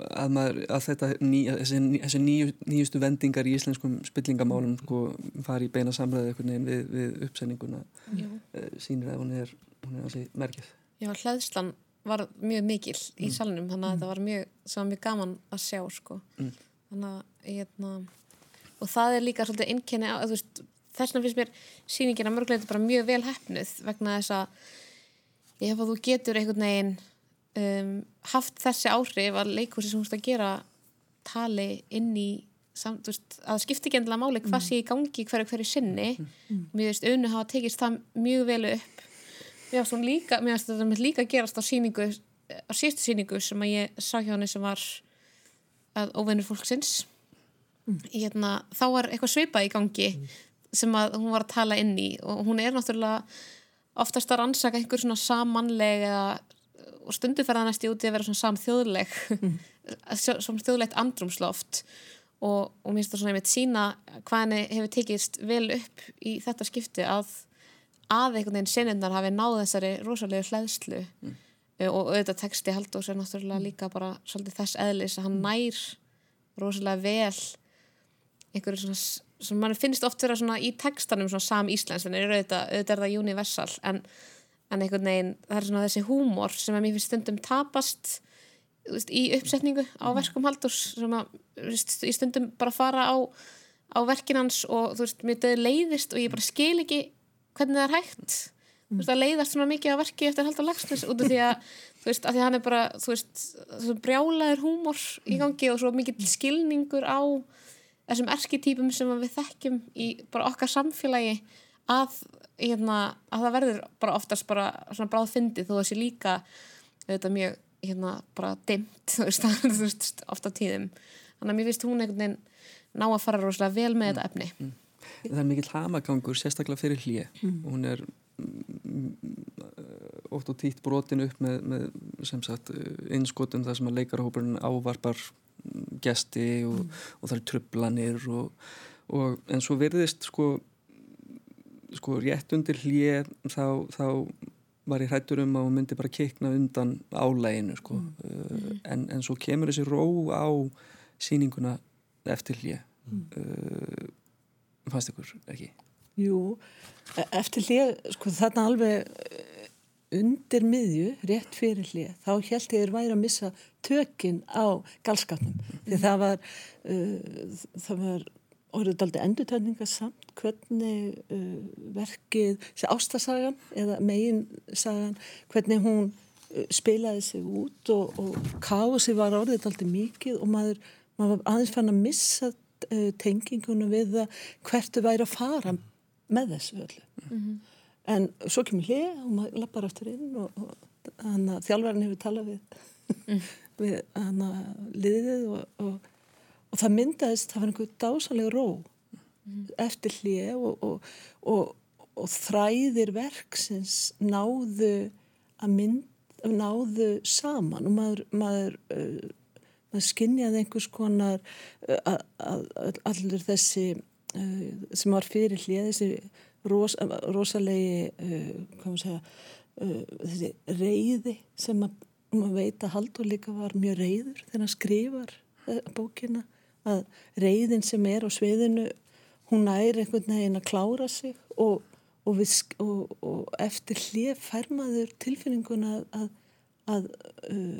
að, maður, að þetta ný, þessi, þessi nýju, nýjustu vendingar í íslenskum spillingamálum sko, fari í beina samræði við, við uppsendinguna Jú. uh, sýnir að hún er, hún er ansi merkið. Já, hlæðslan var mjög mikil í salnum, þannig að þetta var mjög, var mjög gaman að sjá, sko. Þannig að, hérna, og það er líka svolítið innkenni á, þú veist, þess vegna finnst mér sýningin að mörguleiti bara mjög vel hefnuð vegna þess að ef að þú getur einhvern veginn um, haft þessi áhrif að leikursi sem þú veist að gera tali inn í samt, veist, að skipti ekki endilega máli hvað sé í gangi hverju hverju sinni. Mér veist, unnu hafa tekist það mjög vel upp. Mér finnst hún líka líka gerast á síningu á síðustu síningu sem að ég sá hjá henni sem var að óvinnur fólksins. Hérna, þá var eitthvað svipað í gangi sem að hún var að tala inn í og hún er náttúrulega oftast að rannsaka einhver svona samanleg eða og stundu fer það næst í úti að vera svona samþjóðleg *laughs* svona þjóðlegt andrumsloft og, og mér finnst það svona einmitt sína hvað henni hefur tekist vel upp í þetta skipti að að einhvern veginn sinninnar hafi náð þessari rosalegu hlæðslu mm. og auðvitað texti Halldórs er náttúrulega líka bara svolítið þess eðlis að hann nær rosalega vel einhverju svona mann finnst oft vera svona í textanum svona sam íslensk en auðvitað, auðvitað er það universal en, en einhvern veginn það er svona þessi húmor sem að mér finnst stundum tapast veist, í uppsetningu á verkum Halldórs sem að veist, í stundum bara fara á, á verkin hans og þú veist, mér döði leiðist og ég bara skil ekki hvernig það er hægt. Þú veist, að leiðast svona mikið að verki eftir Halldór Lagsnes út af því að þú veist, að því að hann er bara, þú veist brjálaður húmor í gangi og svo mikið skilningur á þessum erketýpum sem við þekkjum í bara okkar samfélagi að, hérna, að það verður bara oftast bara svona bráð fyndið þó þessi líka auðvitað mjög hérna bara *laughs* veist, ofta tíðum. Þannig að mér finnst hún einhvern veginn ná að fara rosalega vel með þetta efni. Það er mikill hamagangur, sérstaklega fyrir hlje. Hún er mm, oft og títt brotin upp með, með sem sagt einskotum þar sem að leikarahópurinn ávarpar mm, gesti og, og það er trublanir og, og en svo verðist sko, sko rétt undir hlje þá, þá var ég hrættur um að hún myndi bara kikna undan álæginu sko mm. en, en svo kemur þessi ró á síninguna eftir hlje mm. uh, fannst ykkur ekki? Jú, e- eftir hlið, sko þarna alveg eh, undir miðju, rétt fyrir hlið, þá held ég þér væri að missa tökin á galskapnum. Því það var, uh, það var orðið aldrei endurtöninga samt hvernig uh, verkið, ástasagan eða meginsagan, hvernig hún uh, spilaði sig út og, og kási var orðið aldrei mikið og maður, maður var aðeins fann að missa tengingunum við það hvert þau væri að fara með þessu öllu mm -hmm. En svo kemur hlið og maður lappar eftir inn og, og hana, þjálfverðin hefur talað við, mm. við hana, liðið og, og, og það myndaðist, það var einhver dásalega ró mm. eftir hlið og þræðir verksins náðu að mynd náðu saman og maður, maður uh, maður skinnjaði einhvers konar uh, allur þessi uh, sem var fyrir hlið þessi ros, rosalegi uh, segja, þessi reyði sem að, maður veit að Haldur líka var mjög reyður þegar hann skrifar bókina að reyðin sem er á sviðinu hún næri einhvern veginn að klára sig og, og, við, og, og eftir hlið færmaður tilfinninguna að, að, að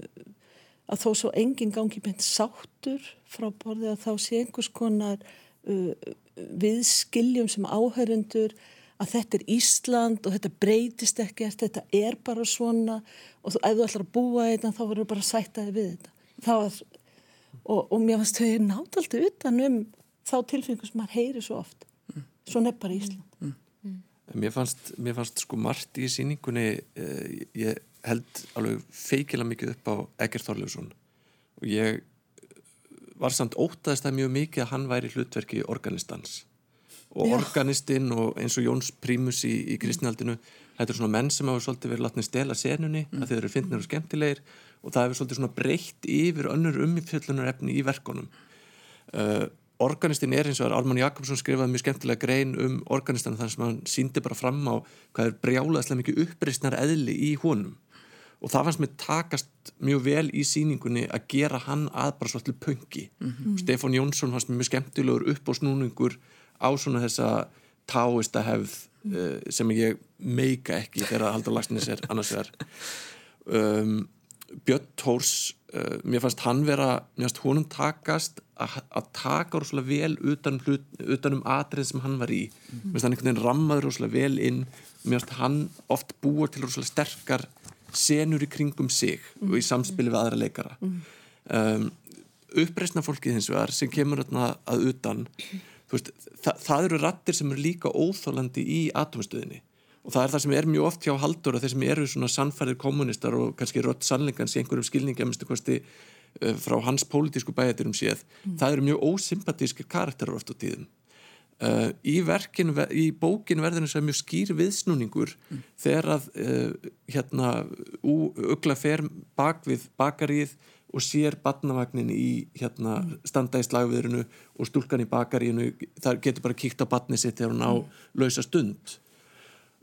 að þó svo engin gangi beint sáttur frá borði að þá sé einhvers konar uh, viðskiljum sem áhörundur að þetta er Ísland og þetta breytist ekkert, þetta er bara svona og þú, ef þú ætlar að búa þetta þá verður bara að sætta þig við þetta var, og, og mér fannst þau náttúrulega utan um þá tilfengur sem maður heyri svo oft svo nefnbar Ísland mm. Mm. Mér fannst, mér fannst sko margt í síningunni eh, ég held alveg feikila mikið upp á Egert Þorljósson og ég var samt ótaðist það mjög mikið að hann væri hlutverki organistans og Já. organistinn og eins og Jóns Prímus í, í kristnihaldinu þetta er svona menn sem hafa svolítið verið látnið stela senunni mm. að þeir eru fyndnir og skemmtilegir og það hefur svolítið svona breytt yfir önnur umfjöllunar efni í verkonum uh, organistinn er eins og Alman Jakobsson skrifaði mjög skemmtilega grein um organistan þar sem hann síndi bara fram á hvað er brjálaðslega mikið uppreysnar eðli í honum og það fannst mér takast mjög vel í síningunni að gera hann að bara svolítið pöngi mm -hmm. Stefán Jónsson fannst mér mjög skemmtilegur upp á snúningur á svona þessa táist að hefð mm. uh, sem ég meika ekki þegar Haldur Lagsnes er annars vegar um, Björn Tórs uh, mér fannst hann vera mér fannst honum takast að, að taka rosalega vel utan, hlut, utan um atrið sem hann var í mm. mér fannst hann einhvern veginn rammaður rosalega vel inn mér fannst hann oft búa til rosalega sterkar senur í kringum sig mm. og í samspili við aðra leikara mm. um, uppreysna fólkið hins vegar sem kemur að utan veist, þa það eru rattir sem eru líka óþólandi í atomstöðinni og það er það sem er mjög oft hjá haldur og þeir sem eru svona sannfærið kommunistar og kannski rött sannleikans í einhverjum minnstu kosti uh, frá hans pólitísku bæjaturum séð mm. það eru mjög ósympatískir karakterar oft á tíðum Uh, í verkin, í bókin verður þess að mjög skýr viðsnúningur mm. þegar að uh, hérna ugla fer bak við bakaríð og sér badnavagnin í hérna mm. standa í slagviðrunu og stúlkan í bakaríðinu það getur bara kíkt á badni sitt þegar hún á mm. lausa stund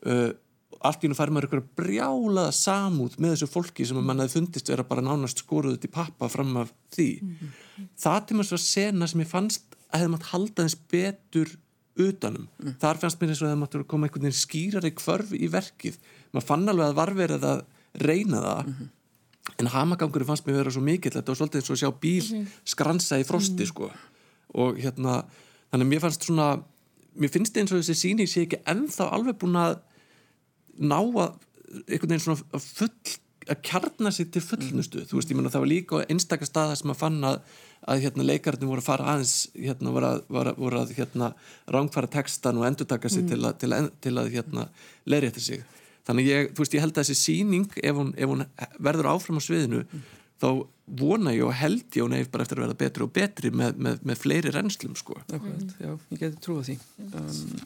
uh, allt í húnu fær maður eitthvað brjálaða samúð með þessu fólki sem mann hefði fundist vera bara nánast skoruð til pappa fram af því -hmm. það til maður svo sena sem ég fannst að hefði maður halda þess betur utanum. Mm. Þar fannst mér eins og það máttur koma einhvern veginn skýrari kvörf í verkið. Maður fann alveg að var verið að reyna það mm -hmm. en hamagangur fannst mér vera svo mikill þetta var svolítið eins og að sjá bíl mm -hmm. skransa í frosti -hmm. sko og hérna þannig að mér fannst svona mér finnst eins og þessi síning sé ekki ennþá alveg búin að ná að einhvern veginn svona að full að kjarna sig til fullnustu. Þú veist, ég menna það var líka einstakar staða sem að fann að, að hérna, leikarnir voru að fara aðeins hérna, voru að, voru, voru að hérna, rángfara textan og endurtaka sig til að, til að, til að hérna, leiri eftir sig. Þannig ég, þú veist, ég held að þessi síning ef hún, ef hún verður áfram á sviðinu þá vona ég og held ég og nefn bara eftir að verða betri og betri með, með, með fleiri reynslum sko. Akkurat, já, ég geti trúið því. Um,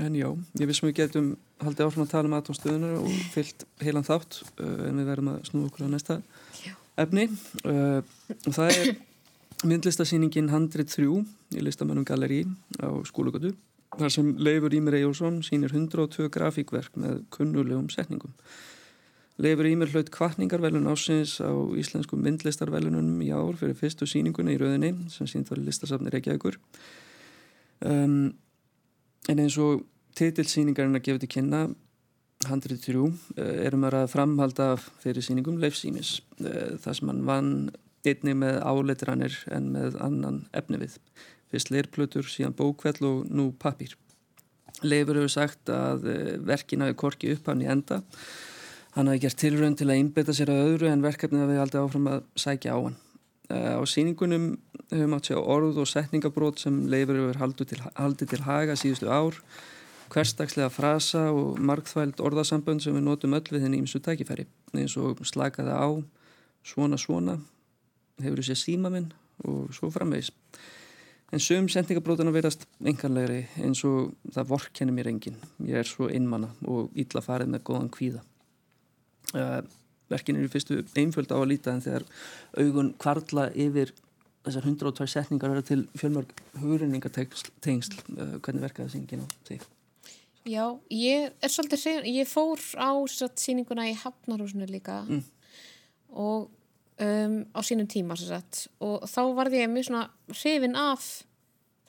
en já, ég vissum við getum haldið áfram að tala um atomstöðunar og fyllt heilan þátt uh, en við verðum að snúa okkur á næsta Já. efni. Uh, og það er myndlistasýningin 103 í listamönnum galleri á skólugötu þar sem Leifur Ímir Ejjólfsson sýnir 102 grafíkverk með kunnulegum setningum. Leifur Ímir hlaut kvartningarvelun ásins á íslensku myndlistarvelunum í ár fyrir fyrstu sýninguna í rauðinni sem sínt var í listasafni Reykjavíkur. Um, en eins og titilsýningarinn að gefa til kynna 103 erum að framhalda fyrir sýningum Leifsýmis þar sem hann vann einni með áleitranir en með annan efni við. Fyrst leirplötur, síðan bókvell og nú pappir Leifur hefur sagt að eh, verkin hafi korki upp hann í enda. Hann hafi gert tilrönd til að einbeta sér að öðru en verkefnið hafi aldrei áfram að sækja á hann. eh, á síningunum hefur mátt sjá orð og setningabrót sem Leifur haldið til, haldið til haga síðustu ár. Hverstagslega frasa og markþvæld orðasambönd sem við notum öll við þenni ímsu tækifæri. Eins og slakaða á svona svona hefur séð síma minn og svo framvegis. En sögum sendingabrótana verðast enganlegri eins og það vorkenni mér engin ég er svo einmanna og ítla farið með góðan kvíða. Uh, verkin eru fyrstu einföld á að líta en þegar augun kvarla yfir þessar 102 setningar verða til fjölmörg hugrenningatengsl uh, hvernig verkaði syngin á þig? Já, ég er svolítið segin, ég fór á síninguna í Hafnarhúsinu líka Mm. og um, á sínum tíma satt, og þá varði ég mjög svona hrifin af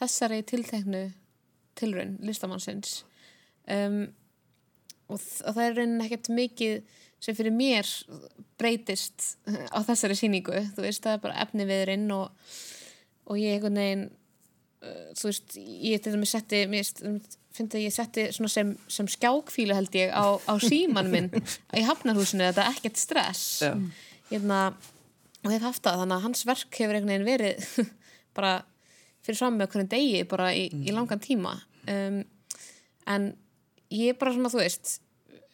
þessari tilteknu tilraun listamannsins um, og, og það er raunin ekkert mikið sem fyrir mér breytist á þessari sýningu. Þú veist, það er bara efni viðurinn og, og ég einhvern veginn uh, þú veist, ég til dæmis setti mér finnst að ég setti sem, sem skjákfílu held ég á, á síman minn í hafnarhúsinu, þetta er ekkert stress. Já. hérna og hef haft það, þannig að hans verk hefur einhvern veginn verið *laughs* bara fyrir fram með hvernig degi bara í, í langan tíma. Um, en ég er bara svona, þú veist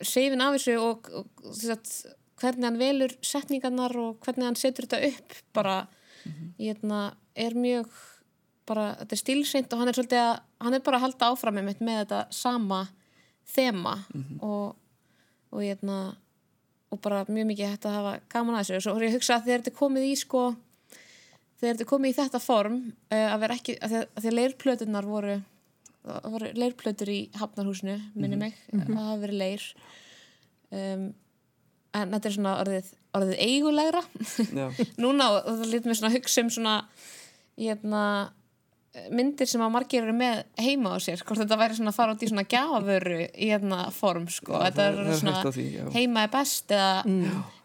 seifin af þessu og, og, og sagt, hvernig hann velur setningarnar og hvernig hann setur þetta upp bara, hérna, er mjög bara, þetta er stílseint og hann er svolítið að, hann er bara að halda áfram með, með þetta sama þema og, og hérna og bara mjög mikið hægt að hafa gaman að þessu. Og svo voru ég að hugsa að þegar þetta komið í sko þegar þetta komið í þetta form uh, að vera ekki, að að leirplötunar voru það voru leirplötur í Hafnarhúsinu minni mig, að það hafa verið leir. Um, en þetta er svona orðið, orðið eigulegra. *laughs* Núna og það lítið mér svona hugsa um svona hérna myndir sem að margir eru með heima á sér hvort þetta væri svona að fara út í svona gjafavöru í hérna form sko. Já, þetta er er svona því, heima er best eða,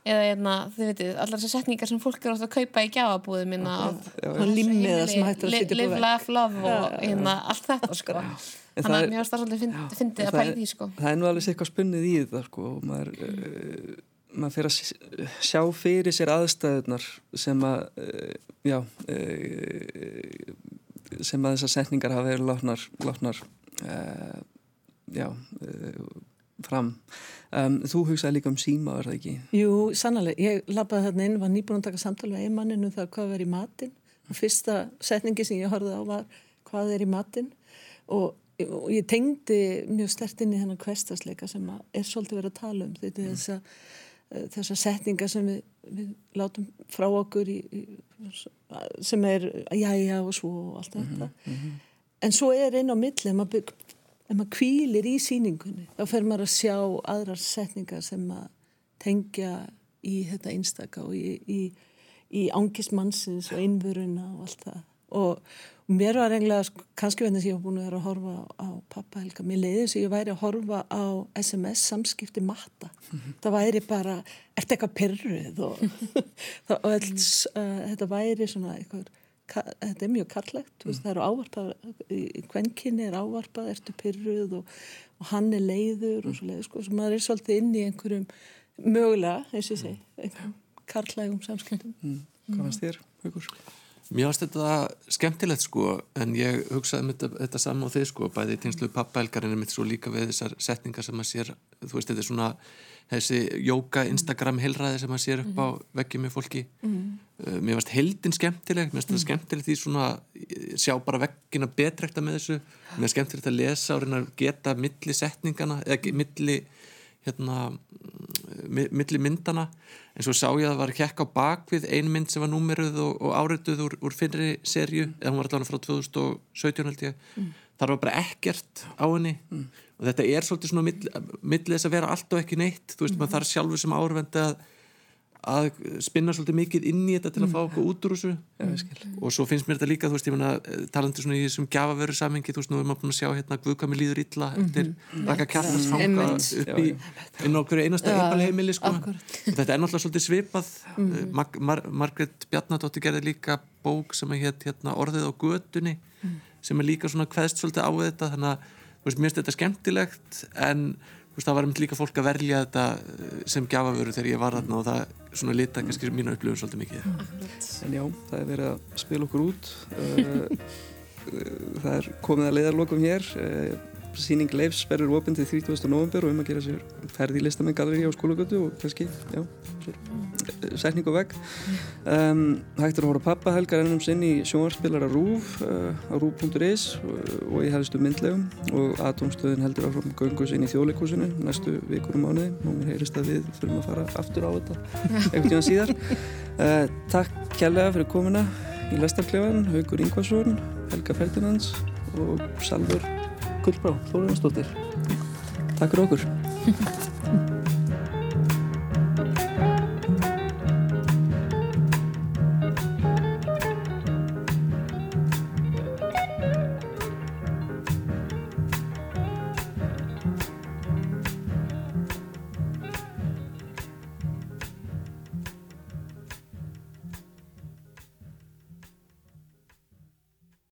eða hérna, þið veitir, allar þessar setningar sem fólk eru ofta að kaupa í gjafabúðu mína Og limmiða sem hægt er að á live, laugh, love og hérna, allt þetta sko. En þannig það að mér varst það svolítið fynd- fyndið að það pæla því sko. það er nú alveg eitthvað spunnið í þetta sko. Og maður, uh, maður fyrir að sjá fyrir sér aðstæðunar sem að uh, já uh, sem að þessar setningar hafa verið látnar, látnar uh, já uh, fram. Um, þú hugsaði líka um síma var það ekki? Jú, sannlega, ég labbaði þarna inn, var nýbúin að taka samtal við einmanninu um það hvað verið í matinn. Og fyrsta setningi sem ég horfði á var hvað er í matinn. Og, og ég tengdi mjög stert inn í hennan kvestasleika sem að er svolítið verið að tala um. Þetta er þessa, eh, þessa setninga sem við, við látum frá okkur í, í, sem er jæja og svo og allt þetta. En svo er inn á milli ef maður, ef maður kvílir í síningunni þá fer maður að sjá aðrar setningar sem að tengja í þetta einstaka og í, í, í angist mannsins og einvöruna og allt það. Og mér var eiginlega, sko, kannski vegna sem ég var búin að vera að horfa á, pappa Helga, mér leiði þess að ég væri að horfa á SMS samskipti matta. Það væri bara, ertu eitthvað pyrruð og, *laughs* og alls, uh, þetta væri svona eitthvað þetta er mjög karlægt, mm. það eru ávarpað í kvenkinni er ávarpað ertu pyrruð og, og hann er leiður og svo leiður sko, svo maður er svolítið inn í einhverjum mögulega, eins og ég segi einhverjum karlægum samskiptum Mm. Hvað fannst þér, Haukur? Mér finnst þetta skemmtilegt sko en ég hugsaði um þetta, þetta saman á þið sko bæði í tengslu pappaelgarinn mitt svo líka við þessar setningar sem maður sér þú veist þetta er svona þessi jóka Instagram heilræði sem maður sér upp á veggjum með fólki. Mm. mér finnst heldin skemmtileg mér finnst þetta skemmtilegt því svona sjá bara veggina betrekta með þessu. Mér finnst skemmtilegt að lesa og reyna að geta milli setningana eða milli hérna mi- milli myndana en svo sá ég að það var kekk á bakvið ein mynd sem var númeruð og, og árituð úr, úr finnri serju eða hún var allavega frá 2017 held ég. Þar var bara ekkert á henni og þetta er svolítið svona milli, milli þess að vera allt og ekki neitt. Þú veist maður þarf sjálfur sem áhörvendi að að spinna svolítið mikið inn í þetta til að fá okkur út úr þessu. Og svo finnst mér þetta líka, þú veist, ég meina talandi svona í þessum gjafaveru samingi, þú veist, nú er maður búin að sjá hérna Guðkami líður illa eftir Raka Kjartans fanga Einmitt. upp í inn á okkur einasta Já, einbalheimili sko. þetta er náttúrulega svolítið svipað. Mar Mar Margrét Bjarnadóttir gerði líka bók sem hétt hérna, orðið á götunni sem er líka svona kveðst svolítið á þetta. Þannig að, veist, mér finnst þetta skemmtilegt en þú veist, það var einmitt líka fólk að verja þetta eh, sem gjafavöru þegar ég var þarna og það svona lita kannski mínu upplifun svolítið mikið. En já, það er verið að spila okkur út. Uh, *laughs* Það er komið að leiðarlokum hér Sýning Leifs verður opinn til 30. november og um að gera sér ferð í listamenn galleri á skólagötu og kannski, já, uh, setning og vegg. Um, Hægt er að hóra pappa helgar ennum sinn í sjónvarspilara RÚV uh, á RÚV.is uh, og í helstu myndlegum. Og atomstöðin heldur áfram göngus inn í þjóðleikúsinu næstu vikur og mánuði. Og mér heyrist að við þurfum að fara aftur á þetta einhvern tíðan síðar. *laughs* Uh, Takk kærlega fyrir komuna í Lestarklefan, Haugur Ingvarsson Helga Ferdinands og Salver Gullbrá Þórunarsdóttir Takk fyrir okkur *laughs*